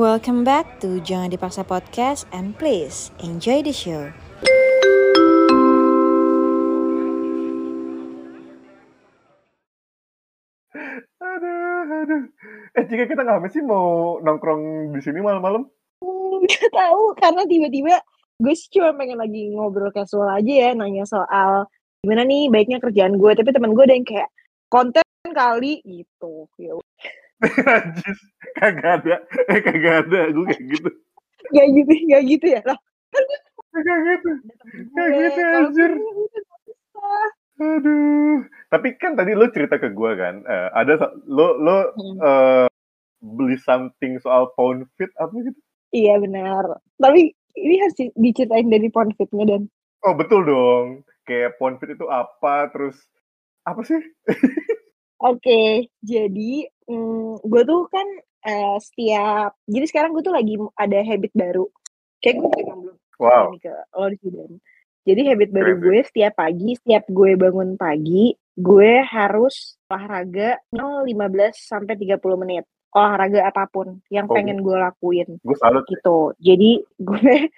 Welcome back to Jangan Dipaksa Podcast and please enjoy the show. Aduh, aduh. Eh, jika kita nggak sih mau nongkrong di sini malam-malam? Hmm, Gak tahu karena tiba-tiba gue sih cuma pengen lagi ngobrol casual aja ya nanya soal gimana nih baiknya kerjaan gue tapi teman gue ada yang kayak konten kali gitu ya kagak ada. Eh, kagak ada. Gue kayak gitu. Gak gitu gak gitu ya lah Kagak gitu. gue gitu, anjir. bisa. Aduh. Tapi kan tadi lo cerita ke gue kan, eh, ada lo lo eh, beli something soal pound fit apa gitu? iya benar tapi ini harus di- diceritain dari ponfitnya dan Oh betul dong. Kayak pound fit itu apa? Terus apa sih? Oke, jadi mm, gue tuh kan eh, setiap jadi sekarang gue tuh lagi ada habit baru. Kayak gue memang belum Wow. ke lo. Jadi habit baru Keren, gue setiap pagi, setiap gue bangun pagi, gue harus olahraga minimal 15 sampai 30 menit. Olahraga apa pun yang Oh. pengen gue lakuin Gue salut. gitu. Jadi gue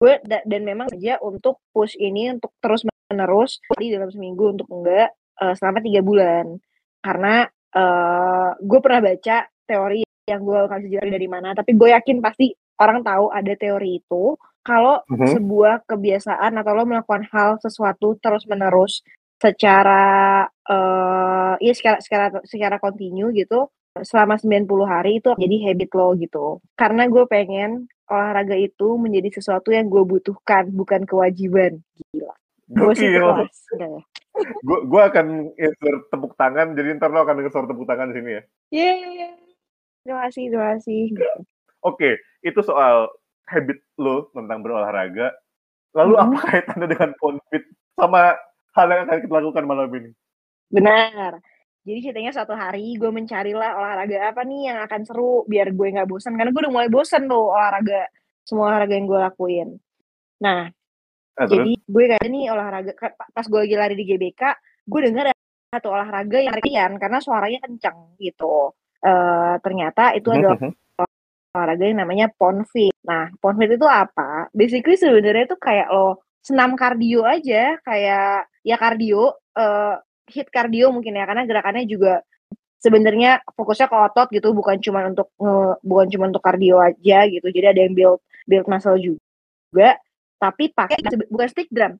gue da- dan memang aja untuk push ini untuk terus menerus di dalam seminggu untuk enggak eh, selama tiga bulan karena eh gue pernah baca teori yang gue kasih jelasin dari mana tapi gue yakin pasti orang tahu ada teori itu kalau Mhm. sebuah kebiasaan atau lo melakukan hal sesuatu terus menerus secara eh ya secara secara secara kontinu gitu selama 90 hari itu jadi habit lo gitu. Karena gue pengen olahraga itu menjadi sesuatu yang gue butuhkan, bukan kewajiban. Gila. Gue sih. Gue gue akan insert tepuk tangan. Jadi ntar lo akan denger suara tepuk tangan di sini ya. Yeay. Terima kasih, terima kasih. Oke, itu soal habit lo tentang berolahraga. Lalu Mhm. apa kaitannya dengan pound fit sama hal yang akan kita lakukan malam ini? Benar. Jadi ceritanya suatu hari gue mencarilah olahraga apa nih yang akan seru biar gue nggak bosan karena gue udah mulai bosan tuh olahraga semua olahraga yang gue lakuin. Nah, Terus jadi gue kayak nih olahraga pas gue lagi lari di GBK, gue dengar ada satu olahraga yang ringan karena suaranya kencang gitu. Eh ternyata itu adalah Mhm. olahraga yang namanya ponfit. Nah, ponfit itu apa? Basically sebenarnya itu kayak lo senam kardio aja, kayak ya kardio, eh hit kardio mungkin ya, karena gerakannya juga sebenarnya fokusnya ke otot gitu, bukan cuma untuk bukan cuma untuk kardio aja gitu. Jadi ada yang build build muscle juga, tapi pakai bukan stick drum,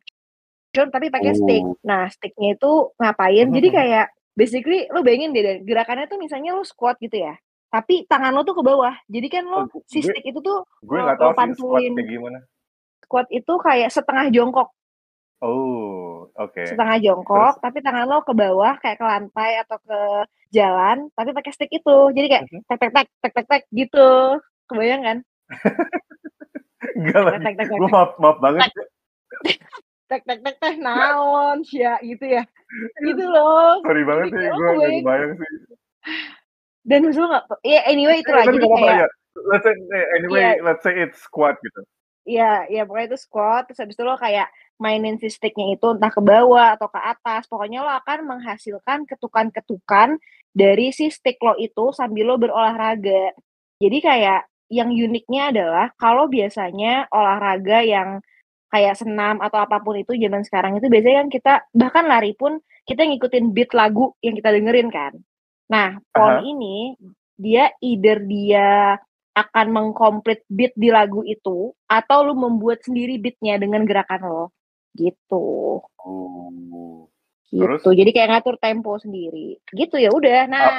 John, tapi pakai stick. Oh. Nah, sticknya itu ngapain? Jadi Mhm. kayak basically lo bayangin deh, Dan, gerakannya tuh misalnya lo squat gitu ya, tapi tangan lo tuh ke bawah. Jadi kan Oh, lo gu- si gue stick itu tuh gue lo, nggak lo tahu sih squat pantulin. kayak gimana. Squat itu kayak setengah jongkok, Oh, oke. setengah Terus jongkok, tapi tangan lo ke bawah kayak ke lantai atau ke jalan, tapi pakai stick itu. Jadi kayak Mhm. tek tek tek tek tek tek gitu. Kebayang kan? enggak Tek lagi. Gue maaf maaf banget. tek tek tek tek naon ya gitu ya. Gitu loh. Sorry banget sih, gue nggak kebayang kebayang sih. dan maksud lo nggak ya anyway Eh, jadi nggak apa-apa kayak ya. Let's say eh, anyway, iya let's say it's squat gitu. Iya, ya pokoknya itu squat, terus habis itu lo kayak mainin si sticknya itu entah ke bawah atau ke atas. Pokoknya lo akan menghasilkan ketukan-ketukan dari si stick lo itu sambil lo berolahraga. Jadi kayak yang uniknya adalah kalau biasanya olahraga yang kayak senam atau apa pun itu zaman sekarang itu biasanya kan kita bahkan lari pun kita ngikutin beat lagu yang kita dengerin kan. Nah, pon Aha. ini dia either dia akan mengkomplit beat di lagu itu atau lu membuat sendiri beatnya dengan gerakan lo gitu Oh. gitu Terus? jadi kayak ngatur tempo sendiri gitu ya udah Ah, nah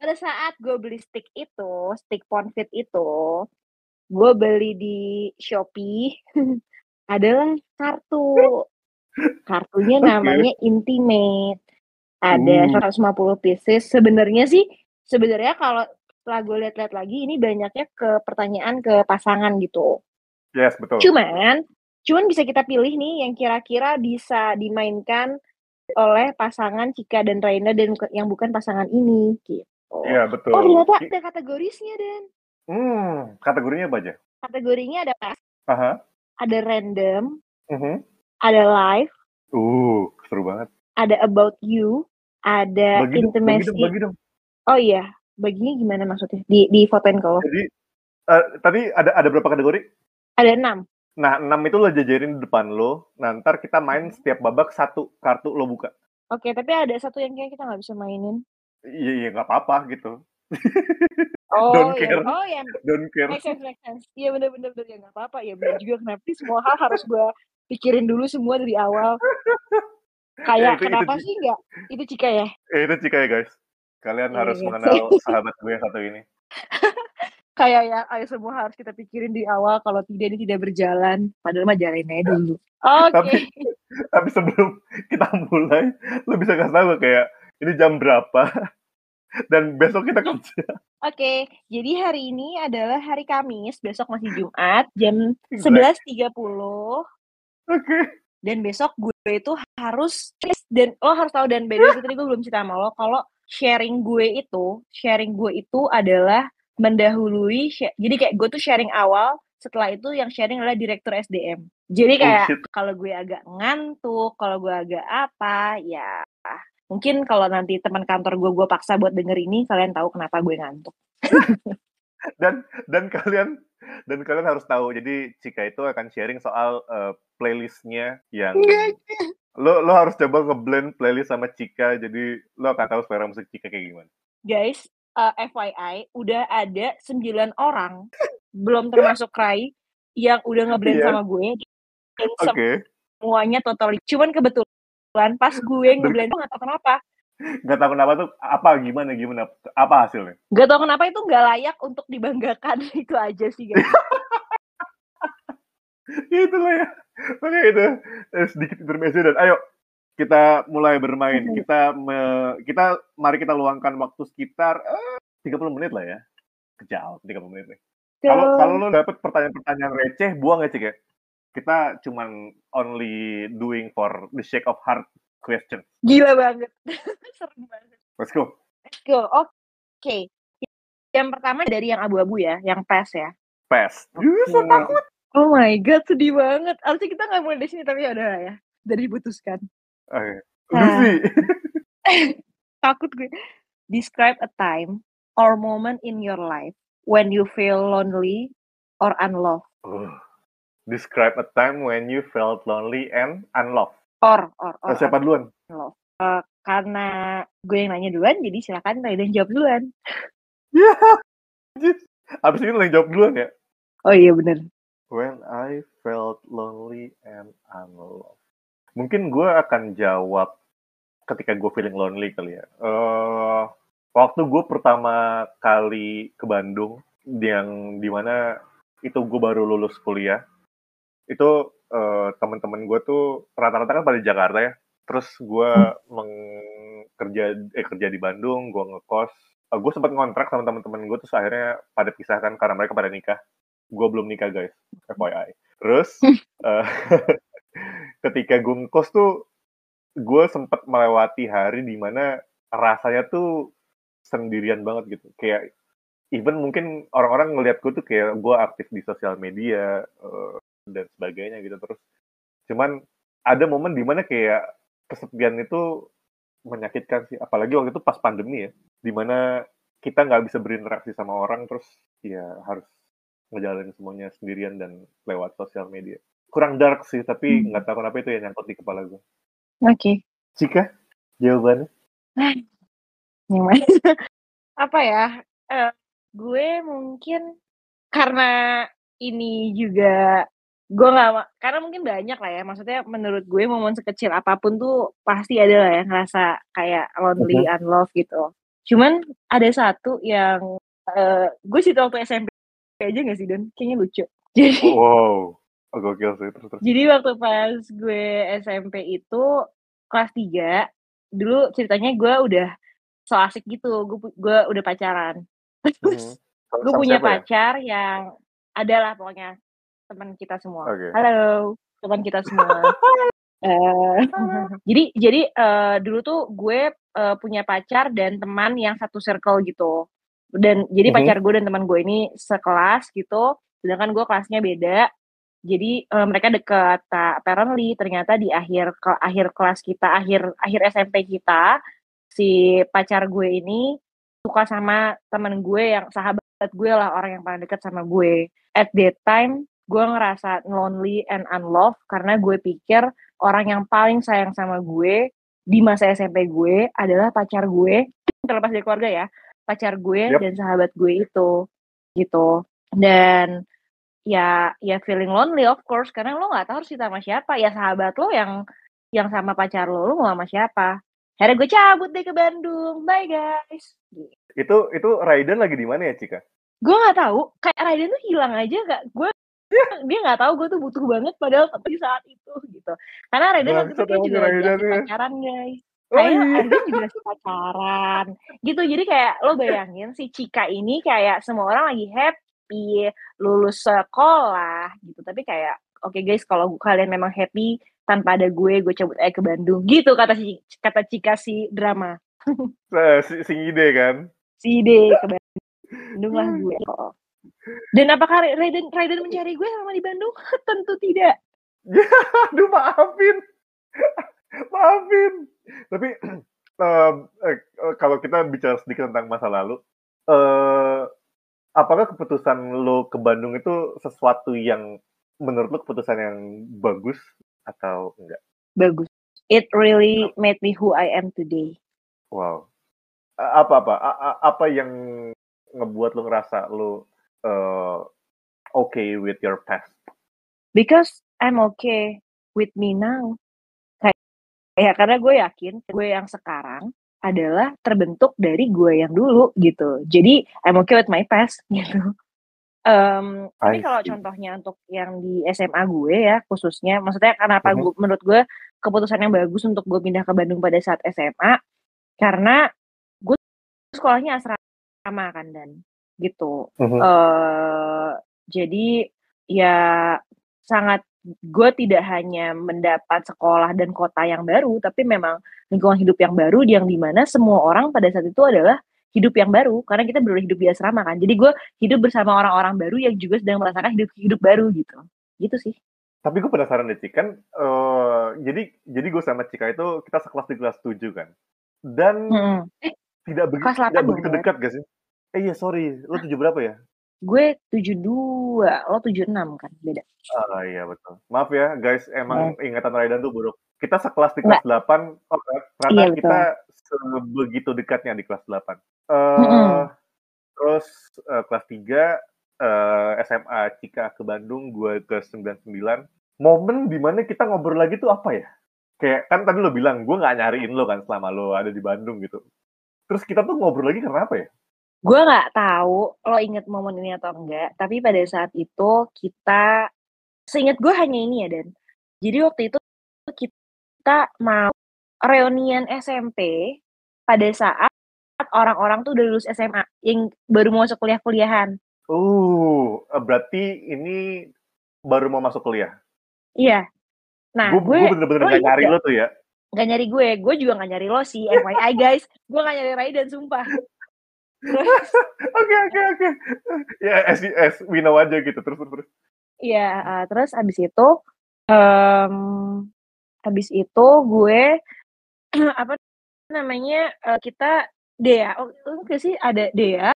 pada saat gue beli stick itu stick ponfit itu gue beli di shopee adalah kartu. Kartunya namanya intimate. Ada Uh. 150 pieces. Sebenarnya sih sebenarnya kalau setelah gue lihat-lihat lagi ini banyaknya ke pertanyaan ke pasangan gitu. Yes, betul. cuman cuman bisa kita pilih nih yang kira-kira bisa dimainkan oleh pasangan Cika dan Raina dan yang bukan pasangan ini gitu Iya, betul. oh ternyata ada kategorisnya dan Hmm, kategorinya apa aja? kategorinya ada Aha. ada random Mhm. ada live Uh, seru banget. ada about you ada Bagi dong, bagi intimacy dong, bagi dong. oh iya baginya gimana maksudnya di di fotoin lo Jadi Eh, tadi ada ada berapa kategori? Ada enam. Nah, 6 itu lo jajarin di depan lo. Nah, ntar kita main setiap babak satu kartu lo buka. Oke, tapi ada satu yang kayak kita nggak bisa mainin. Iya, iya nggak apa-apa gitu. Oh, Don't ya. care. Oh, ya. Don't care. Make sense, make sense. Iya bener-bener bener. ya nggak apa-apa. Ya bener juga kenapa sih semua hal harus gue pikirin dulu semua dari awal. Kayak itu- itu kenapa sih. sih nggak? Itu Cika ya? Eh, itu Cika ya guys. Kalian Iya, harus iya. mengenal sahabat gue yang satu ini. Kayak ya, ayo semua harus kita pikirin di awal. Kalau tidak ini tidak berjalan. Padahal mah jalanin aja dulu. Oke. Tapi- Tapi sebelum kita mulai, lo bisa kasih tahu nggak kayak ini jam berapa dan besok kita kerja. Oke, jadi hari ini adalah hari Kamis, besok masih Jumat, jam Exact. 11.30. Oke. Dan besok gue itu harus, dan lo harus tahu, dan the way, tadi gue belum cerita sama lo, kalau sharing gue itu, sharing gue itu adalah mendahului, jadi kayak gue tuh sharing awal, setelah itu yang sharing adalah direktur SDM. Jadi Oh, kayak shit. kalau gue agak ngantuk, kalau gue agak apa, ya mungkin kalau nanti teman kantor gue gue paksa buat denger ini, kalian tahu kenapa gue ngantuk. Dan dan kalian dan kalian harus tahu. Jadi Cika itu akan sharing soal eh, playlistnya yang lo lo harus coba ngeblend playlist sama Cika. Jadi lo akan tahu selera musik Cika kayak gimana. guys, uh, FYI, udah ada 9 orang, belum termasuk Rai, yang udah ngeblend Iya. sama gue. Dan Oke. semuanya totally. Cuman kebetulan pas gue ngeblend, gue gak tau kenapa. Nggak tahu kenapa tuh apa gimana gimana apa hasilnya. Gak tau kenapa itu gak layak untuk dibanggakan. itu aja sih guys. itu lah ya. Oke itu eh, sedikit intermezzo dan ayo kita mulai bermain. Mhm. Kita me- kita mari kita luangkan waktu sekitar eh, 30 menit lah ya. Kejauh 30 menit nih. Kalau kalau lo dapet pertanyaan-pertanyaan receh, buang ya Cik ya. Kita cuman only doing for the sake of hard question. Gila banget. Serem banget. Let's go. Let's go. Oke. Yang pertama dari yang abu-abu ya, yang PES ya. Yes, Oke. takut. Oh my god, sedih banget. Harusnya kita nggak mulai dari sini, tapi ya udah lah ya. Dari diputuskan. Oke. Lu Nah. takut gue. Describe a time or moment in your life when you feel lonely or unloved. Uh, Describe a time when you felt lonely and unloved. Or, or, or, Eh, siapa duluan? unloved. Eh, karena gue yang nanya duluan, jadi silakan Raiden jawab duluan. Ya. Jis. Abis ini lo yang jawab duluan ya. Oh iya bener. When I felt lonely and unloved. Mungkin gue akan jawab ketika gue feeling lonely kali ya. Eh, waktu gue pertama kali ke Bandung, yang di mana itu gue baru lulus kuliah, itu eh, teman-teman gue tuh rata-rata kan pada Jakarta ya. Terus gue kerja eh kerja di Bandung, gue ngekos. Eh, gue sempat ngontrak sama teman-teman gue, terus akhirnya pada pisahkan karena mereka pada nikah. Gue belum nikah guys, FYI. Terus eh, ketika gue ngekos tuh, gue sempat melewati hari di mana rasanya tuh sendirian banget gitu. Kayak even mungkin orang-orang ngelihat gue tuh kayak gue aktif di sosial media eh, dan sebagainya gitu terus. Cuman ada momen di mana kayak kesepian itu menyakitkan sih. Apalagi waktu itu pas pandemi ya, di mana kita nggak bisa berinteraksi sama orang terus ya harus ngejalanin semuanya sendirian dan lewat sosial media. Kurang dark sih, tapi Hmm. nggak tahu kenapa itu yang nyangkut di kepala gue. Oke. Cika, jawabannya? Yang mana? Apa ya? Eh, gue mungkin karena ini juga gue nggak karena mungkin banyak lah ya maksudnya menurut gue momen sekecil apa pun tuh pasti ada lah ya ngerasa kayak lonely unloved gitu cuman ada satu yang eh, gue sih waktu SMP aja gak sih dan kayaknya lucu jadi Wow, oh, gokil sih terus terus. jadi waktu pas gue SMP itu kelas 3 dulu ceritanya gue udah so asik gitu gue gue udah pacaran terus Mhm. gue Sama punya ya? pacar yang adalah pokoknya teman kita semua Oke. halo teman kita semua Eh, jadi jadi eh, dulu tuh gue eh, punya pacar dan teman yang satu circle gitu dan jadi Mhm. pacar gue dan teman gue ini sekelas gitu sedangkan gue kelasnya beda jadi eh, mereka dekat Nah, apparently ternyata di akhir ke akhir kelas kita akhir akhir SMP kita si pacar gue ini suka sama teman gue yang sahabat gue lah orang yang paling dekat sama gue. At that time, gue ngerasa lonely and unloved karena gue pikir orang yang paling sayang sama gue di masa SMP gue adalah pacar gue, terlepas dari keluarga ya, pacar gue Yep. dan sahabat gue itu, gitu. Dan ya ya feeling lonely of course karena lo nggak tahu harus cerita sama siapa ya sahabat lo yang yang sama pacar lo lo mau sama siapa akhirnya gue cabut deh ke Bandung bye guys Itu itu Raiden lagi di mana ya, Cika? gue nggak tahu kayak Raiden tuh hilang aja gak gue dia nggak tahu gue tuh butuh banget padahal di saat itu gitu. Karena Raiden waktu itu juga lagi pacaran guys. Oh iya. Raiden juga pacaran gitu. Jadi kayak lo bayangin si Cika ini kayak semua orang lagi happy lulus sekolah gitu. Tapi kayak oke guys kalau kalian memang happy tanpa ada gue gue cabut aja ke Bandung. Gitu kata si kata Cika si drama. Eh, si, si ide kan. si ide ke Bandung lah gue. Oh. Dan apakah Raiden Raiden mencari gue sama di Bandung tentu tidak Aduh, maafin. maafin. Tapi em, eh, kalau kita bicara sedikit tentang masa lalu, eh apakah keputusan lo ke Bandung itu sesuatu yang menurut lo keputusan yang bagus atau enggak? bagus it really made me who I am today Wow. A- Apa apa A- a- apa yang ngebuat lo ngerasa lo eh, okay with your past? because I'm okay with me now. Kayak ya karena gue yakin gue yang sekarang adalah terbentuk dari gue yang dulu gitu. Jadi I'm okay with my past gitu. I tapi kalau contohnya untuk yang di SMA gue ya khususnya maksudnya kenapa Mhm. gue menurut gue keputusan yang bagus untuk gue pindah ke Bandung pada saat SMA karena gue sekolahnya asrama kan dan gitu Mhm. eh jadi ya sangat gue tidak hanya mendapat sekolah dan kota yang baru tapi memang lingkungan hidup yang baru yang di mana semua orang pada saat itu adalah hidup yang baru karena kita benar hidup di asrama kan jadi gue hidup bersama orang-orang baru yang juga sedang merasakan hidup hidup baru gitu gitu sih Tapi gue penasaran deh, Cik. Kan, eh, jadi jadi gue sama Cika itu kita sekelas di kelas 7 kan. Dan Mm-mm. eh tidak kelas 8 tidak begitu dekat gak sih? Eh iya, sorry. Lo 7 berapa ya? gue 72 lo 76 kan beda Ah iya betul. Maaf ya guys, emang Eh, ingatan Raidan tuh buruk. Kita sekelas di kelas 8, oh, ternyata iya betul kita sebegitu dekatnya di kelas 8. Mm-mm. Eh terus eh, kelas 3 eh, SMA Cika ke Bandung, gue ke 99. Momen di mana kita ngobrol lagi tuh apa ya? Kayak kan tadi lo bilang gue nggak nyariin lo kan selama lo ada di Bandung gitu. Terus kita tuh ngobrol lagi karena apa ya? Gue nggak tahu lo inget momen ini atau enggak tapi pada saat itu kita seingat gue hanya ini ya dan. Jadi waktu itu kita mau reunian SMP pada saat orang-orang tuh udah lulus SMA yang baru mau masuk kuliah-kuliahan. Uh, berarti ini baru mau masuk kuliah. iya. Nah Gue gue bener-bener inget nyari gak lo tuh ya. nggak nyari gue gue juga nggak nyari lo sih FYI guys. Gue nggak nyari Raiden sumpah. terus Oke oke oke. Ya as we know aja gitu terus terus. terus. Iya, uh, terus abis itu, em habis itu gue apa namanya uh, kita Dea, oh itu nggak sih ada Dea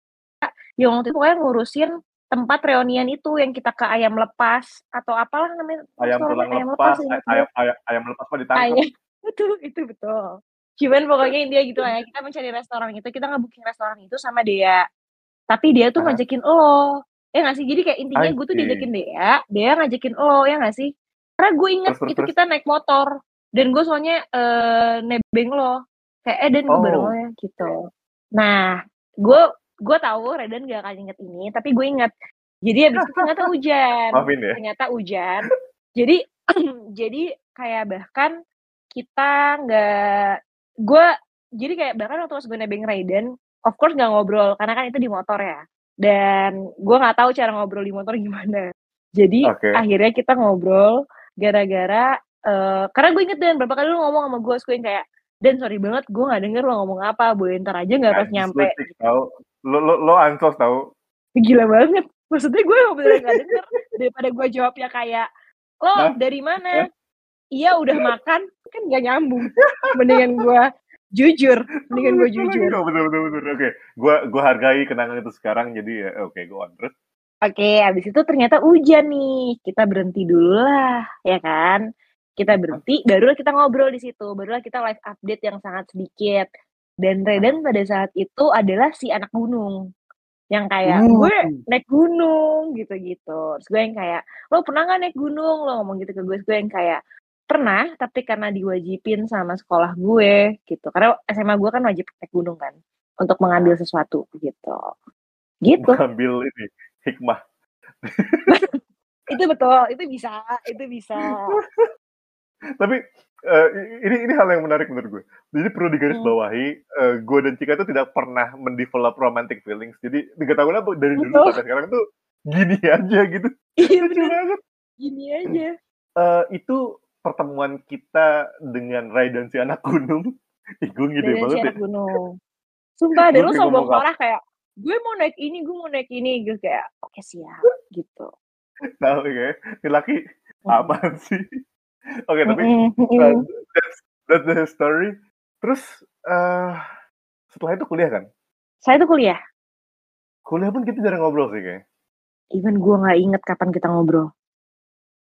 yang waktu itu pokoknya ngurusin tempat reunian itu yang kita ke ayam lepas atau apalah namanya Ayam tulang ayam lepas, lepas ayam ayam ayam lepas mah ditangkap. Ayam itu itu betul. Cuman pokoknya dia gitu lah ya kita mencari restoran itu kita nge-booking restoran itu sama Dea. Tapi dia tuh ngajakin lo. Ya nggak sih? Jadi kayak intinya gue tuh diajakin Dea, Dea ngajakin lo ya nggak sih? Karena gue inget Terus itu terus. kita naik motor dan gue soalnya eh, nebeng lo. Kayak eh Dan gue bareng lo Oh. ya gitu. Nah, gue gue tahu Redan gak akan inget ini, tapi gue inget. Jadi abis itu ternyata hujan. Maafin ya. Ternyata hujan. Jadi jadi kayak bahkan kita nggak gue jadi kayak bahkan waktu pas gue nebeng Raiden of course nggak ngobrol karena kan itu di motor ya dan gue nggak tahu cara ngobrol di motor gimana jadi Oke. akhirnya kita ngobrol gara-gara eh, karena gue inget dan berapa kali lu ngomong sama gue gue yang kayak dan sorry banget gue nggak denger lo ngomong apa boleh ntar aja nggak pas nyampe tahu. Lo lo lo ansos tahu. gila banget maksudnya gue bener nggak denger daripada gue jawabnya kayak lo Hah? dari mana iya udah makan kan gak nyambung mendingan gue jujur mendingan gue jujur Oh, betul betul betul. Oke, gua gua hargai kenangan itu sekarang jadi ya oke go on terus. Oke, habis itu ternyata hujan nih. Kita berhenti dulu lah, ya kan? Kita berhenti, barulah kita ngobrol di situ. Barulah kita live update yang sangat sedikit. Dan Redan pada saat itu adalah si anak gunung. Yang kayak, Uh. gue naik gunung, gitu-gitu. Terus gue yang kayak, lo pernah gak naik gunung? Lo ngomong gitu ke gue. Terus gue yang kayak, pernah, tapi karena diwajibin sama sekolah gue, gitu. Karena SMA gue kan wajib naik gunung kan. Untuk mengambil sesuatu, gitu. Gitu. Mengambil ini hikmah. itu betul itu bisa itu bisa Tapi eh, ini ini hal yang menarik menurut gue. Jadi perlu digarisbawahi, eh, gue dan Cika tuh tidak pernah mendevelop romantic feelings. Jadi tiga tahun lalu dari dulu Betul. sampai sekarang tuh gini aja gitu. iya gini aja Eh, itu pertemuan kita dengan Ray dan si anak gunung. Ih, gue ngide dari banget si ya. anak gunung sumpah dan Gue lu kayak bawa parah kayak gue mau naik ini gue mau naik ini gue kayak oke siap gitu Tahu ya, ini laki apaan sih? Oke, tapi Mm-mm, uh, that's, that's the story. Terus eh setelah itu kuliah kan? saya tuh kuliah Kuliah pun kita jarang ngobrol sih kayaknya. even gue nggak inget kapan kita ngobrol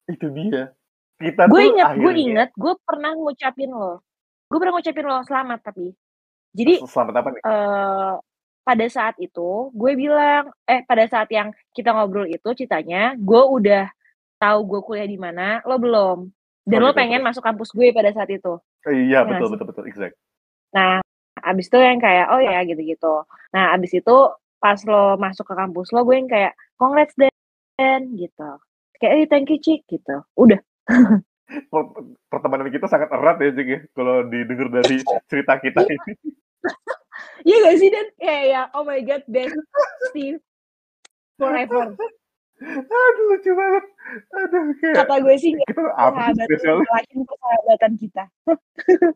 Itu dia. Kita gue inget gue inget gue pernah ngucapin lo. Gue pernah ngucapin lo selamat tapi. Jadi selamat apa nih? eh pada saat itu gue bilang eh pada saat yang kita ngobrol itu ceritanya gue udah tahu gue kuliah di mana lo belum. Dan Oh, lo gitu, pengen terus? masuk kampus gue pada saat itu. Eh, Iya Iya betul betul betul exact. nah abis itu yang kayak oh ya gitu-gitu. Nah abis itu pas lo masuk ke kampus lo gue yang kayak congrats Dan gitu. Kayak eh thank you Cik gitu. Udah Pertemanan kita sangat erat ya Cik ya. Kalau didengar dari cerita kita ini. iya gak sih Dan kayak ya oh my god best Steve forever Aduh lucu banget. Aduh kayak kata gue sih nggak kita apa spesial? persahabatan kita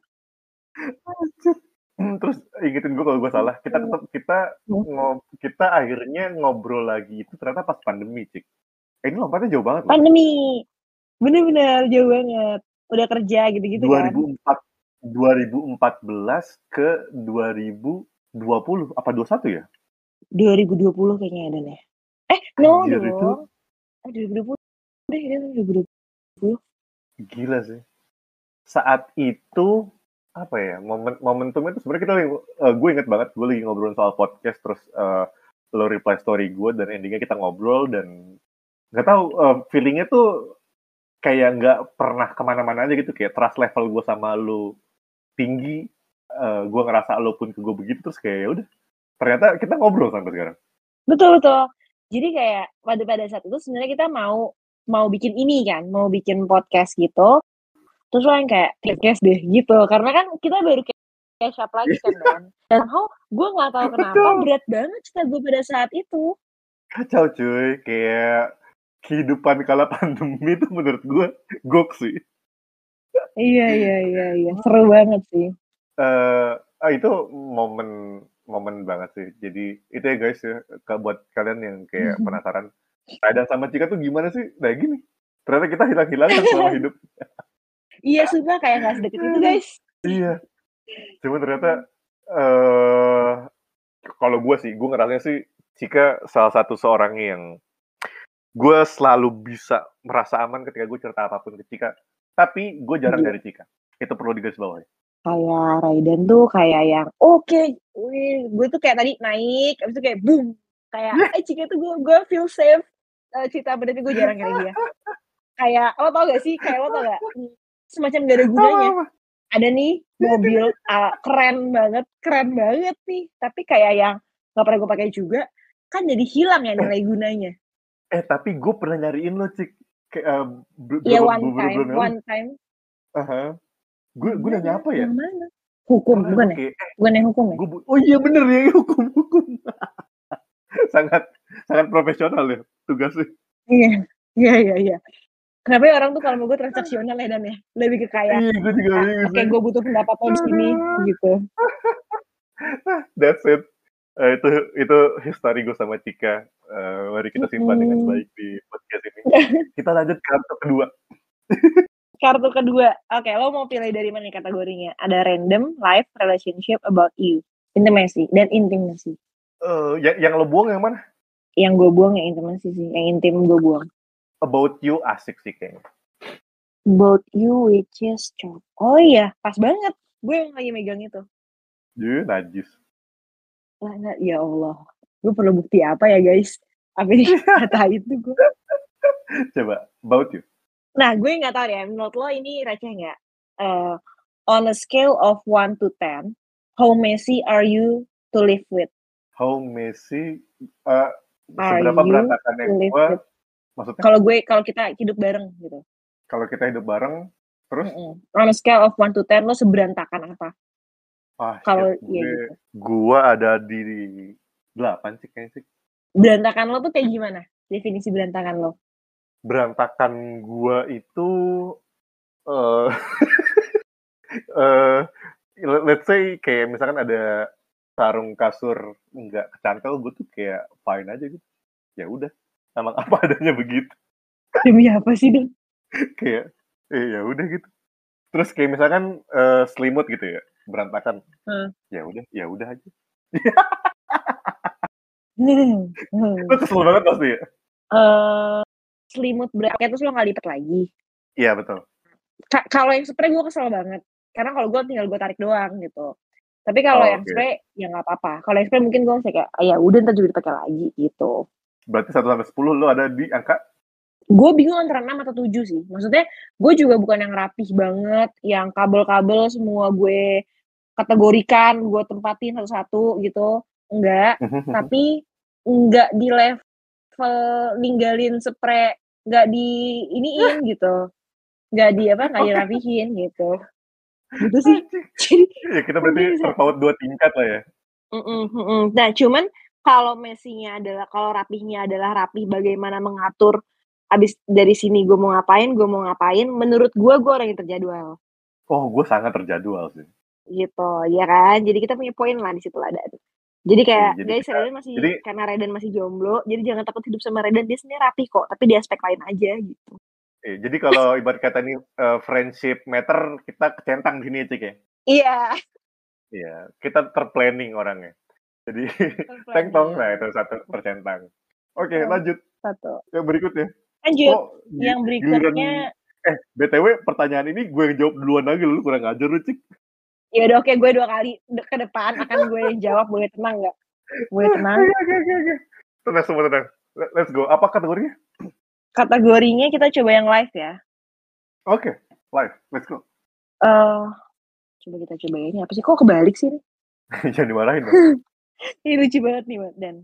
Hmm, Terus ingetin gue kalau gue salah. Kita tetap kita Hmm. ngob kita akhirnya ngobrol lagi itu ternyata pas pandemi Cik. Eh, ini lompatnya jauh banget loh. Bener-bener jauh banget. Udah kerja gitu-gitu kan. 2004 2014 ke 2020 apa 21 ya? 2020 kayaknya ya Dan ya eh no Anjir, dong. Itu eh 2020 deh Dan 2020 gila sih. Saat itu apa ya momen momentumnya itu sebenarnya kita eh, gue inget banget gue lagi ngobrol soal podcast terus eh, lo reply story gue dan endingnya kita ngobrol dan nggak tahu eh, feelingnya tuh kayak nggak pernah ke mana-mana aja gitu. Kayak trust level gue sama lo tinggi eh, gue ngerasa lo pun ke gue begitu terus kayak ya udah. Ternyata kita ngobrol sampai sekarang. Betul betul. Jadi kayak pada pada saat itu sebenarnya kita mau mau bikin ini kan mau bikin podcast gitu. Terus lo yang kayak podcast deh gitu. Karena kan kita baru kayak catch up lagi kan Dan dan somehow gue nggak tahu kenapa berat banget cerita gue pada saat itu. Kacau cuy. Kayak kehidupan kala pandemi itu menurut gue gok sih. Iya iya iya iya. Seru banget sih. Eh ah, itu momen momen banget sih. Jadi itu ya guys ya buat kalian yang kayak penasaran Rada sama Cika tuh gimana sih? Nah gini. Ternyata kita hilang-hilangan selama hidup. Iya sumpah kayak gak sedekat itu guys. Iya. Cuma ternyata eh kalau gue sih gue ngerasanya sih Cika salah satu seorang yang gue selalu bisa merasa aman ketika gue cerita apa pun ke Cika. Tapi gue jarang Iya. dari Cika. Itu perlu digarisbawahi. Kayak Raiden tuh kayak yang oke wih, gue tuh kayak tadi naik abis itu kayak boom. Kayak eh Cika tuh gue gue feel safe. Eh, cerita tapi gue jarang kayak dia. Kayak lo tau gak sih? Kayak lo tau gak? Semacam gak ada gunanya. ada nih mobil ah, keren banget keren banget nih. Tapi kayak yang nggak pernah gue pakai juga kan jadi hilang ya nilai gunanya Eh tapi gue pernah nyariin lo cik kayak eh, ber- Iya one time bulan lalu. one time. Gue gue nanya apa ya? mana hukum bukan ya eh, bukan yang hukum ya bu- oh iya bener ya hukum hukum. sangat sangat profesional ya tugasnya. Iya, iya, iya, iya. Kenapa ya orang tuh kalau mau gue transaksional ya Dan ya? Lebih ke kayak, Iya gue juga "Ah, bingung oke sih. gue butuh pendapat lo di sini, gitu. That's it. Eh, itu itu history gue sama Cika. Eh, mari kita simpan dengan Mm-mm. baik di podcast ini. Kita lanjut ke kartu kedua. Kartu kedua. Oke, lo mau pilih dari mana kategorinya? Ada random, life, relationship, about you, intimacy, dan intimacy. Eh, yang, yang lo buang yang mana? Yang gue buang yang intimacy sih, yang intim gue buang. About you asik sih kayaknya. About you, which is chop. Oh iya, pas banget. Gue yang lagi megang itu. Jadi najis. Lah, ya Allah. Gue perlu bukti apa ya guys? Apa ini kata itu gue. Coba, about you. Nah, gue nggak tahu ya, menurut lo ini receh nggak? Eh, on a scale of 1 to 10, how messy are you to live with? How messy, uh, Are seberapa you berantakannya gue, maksudnya Kalau gue, kalau kita hidup bareng gitu. kalau kita hidup bareng, terus, Mm-mm. On a scale of 1 to 10, lo seberantakan apa? ah Kalau ya gue, gitu. gue ada di 8 sih kayaknya sih. Berantakan lo tuh kayak gimana? Definisi berantakan lo? Berantakan gue itu, eh eh, let- let's say kayak misalkan ada sarung kasur nggak kecangkel, gue tuh kayak fine aja gitu. Ya udah, emang apa adanya begitu. Demi apa sih, Dong? kayak eh ya udah gitu terus kayak misalkan eh, selimut gitu ya berantakan Hmm. ya udah ya udah aja Hmm. itu kesel banget pasti. Ya Eh, selimut berantakan terus lo nggak lipat lagi. iya betul. Ka- kalau yang spray gue kesel banget. Karena kalau gue tinggal gue tarik doang gitu. Tapi kalau Oh, yang oke. spray ya nggak apa-apa. Kalau yang spray mungkin gue bisa kayak "Ah, ya udah ntar juga dipakai lagi gitu. Berarti 1 sampai 10 lo ada di angka? Gue bingung antara 6 atau 7 sih. Maksudnya gue juga bukan yang rapih banget yang kabel-kabel semua gue kategorikan gue tempatin satu-satu gitu enggak tapi enggak di level ninggalin spray enggak di iniin gitu enggak di apa enggak dirapihin gitu gitu sih jadi ya kita berarti terpaut dua tingkat lah ya Mm-mm, mm-mm. Nah, cuman kalau messinya adalah kalau rapihnya adalah rapih bagaimana mengatur abis dari sini gue mau ngapain, gue mau ngapain. Menurut gue, gue orang yang terjadwal oh gue sangat terjadwal sih gitu, ya kan? Jadi kita punya poin lah di situ lah Dan. Jadi kayak Iya, jadi guys, kita- masih jadi- karena Redan masih jomblo, jadi jangan takut hidup sama Redan. Dia sebenarnya rapih kok, tapi di aspek lain aja gitu. Eh, jadi kalau ibarat kata ini eh, friendship matter kita kecentang di sini cik ya Iya. iya kita terplanning orangnya jadi teng tong nah itu satu percentang oke Oh. lanjut Satu. yang berikutnya Lanjut. Oh, yang giliran- berikutnya, Eh, BTW pertanyaan ini gue yang jawab duluan lagi lu kurang ajar lu, Cik. Ya udah oke, gue dua kali ke depan akan gue yang jawab. Boleh tenang nggak? Boleh tenang. Tenang semua tenang. Let- Let's go. Apa kategorinya? kategorinya kita coba yang live ya. Oke, live. Let's go. eh coba kita coba ini apa sih? Kok kebalik sih? ini? Jangan dimarahin dong. Ini lucu banget nih. Dan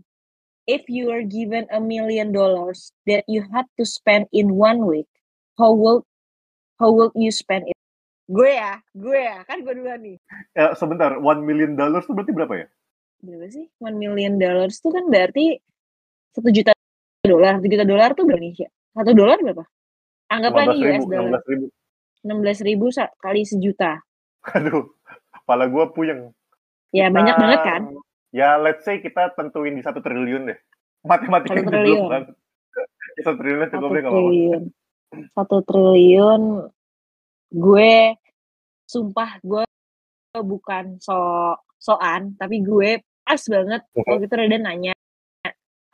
if you were given a million dollars that you had to spend in one week, how will how will you spend it? Gue ya, gue ya, kan gue duluan nih. Ya, sebentar. One million dollars itu berarti berapa ya? Berapa sih? One million dollars itu kan berarti satu juta dolar. Satu juta dolar tuh berapa Indonesia? Satu dolar berapa? Anggaplah ini 15 US dollar. 16 ribu. 16 ribu kali sejuta. Aduh, kepala gue puyeng. Ya banyak Kita- banget kan? Ya, let's say kita tentuin di satu triliun deh. Matematika Satu triliun. Satu triliun cukup deh kalau satu triliun gue sumpah gue bukan so soan tapi gue pas banget waktu itu Reda nanya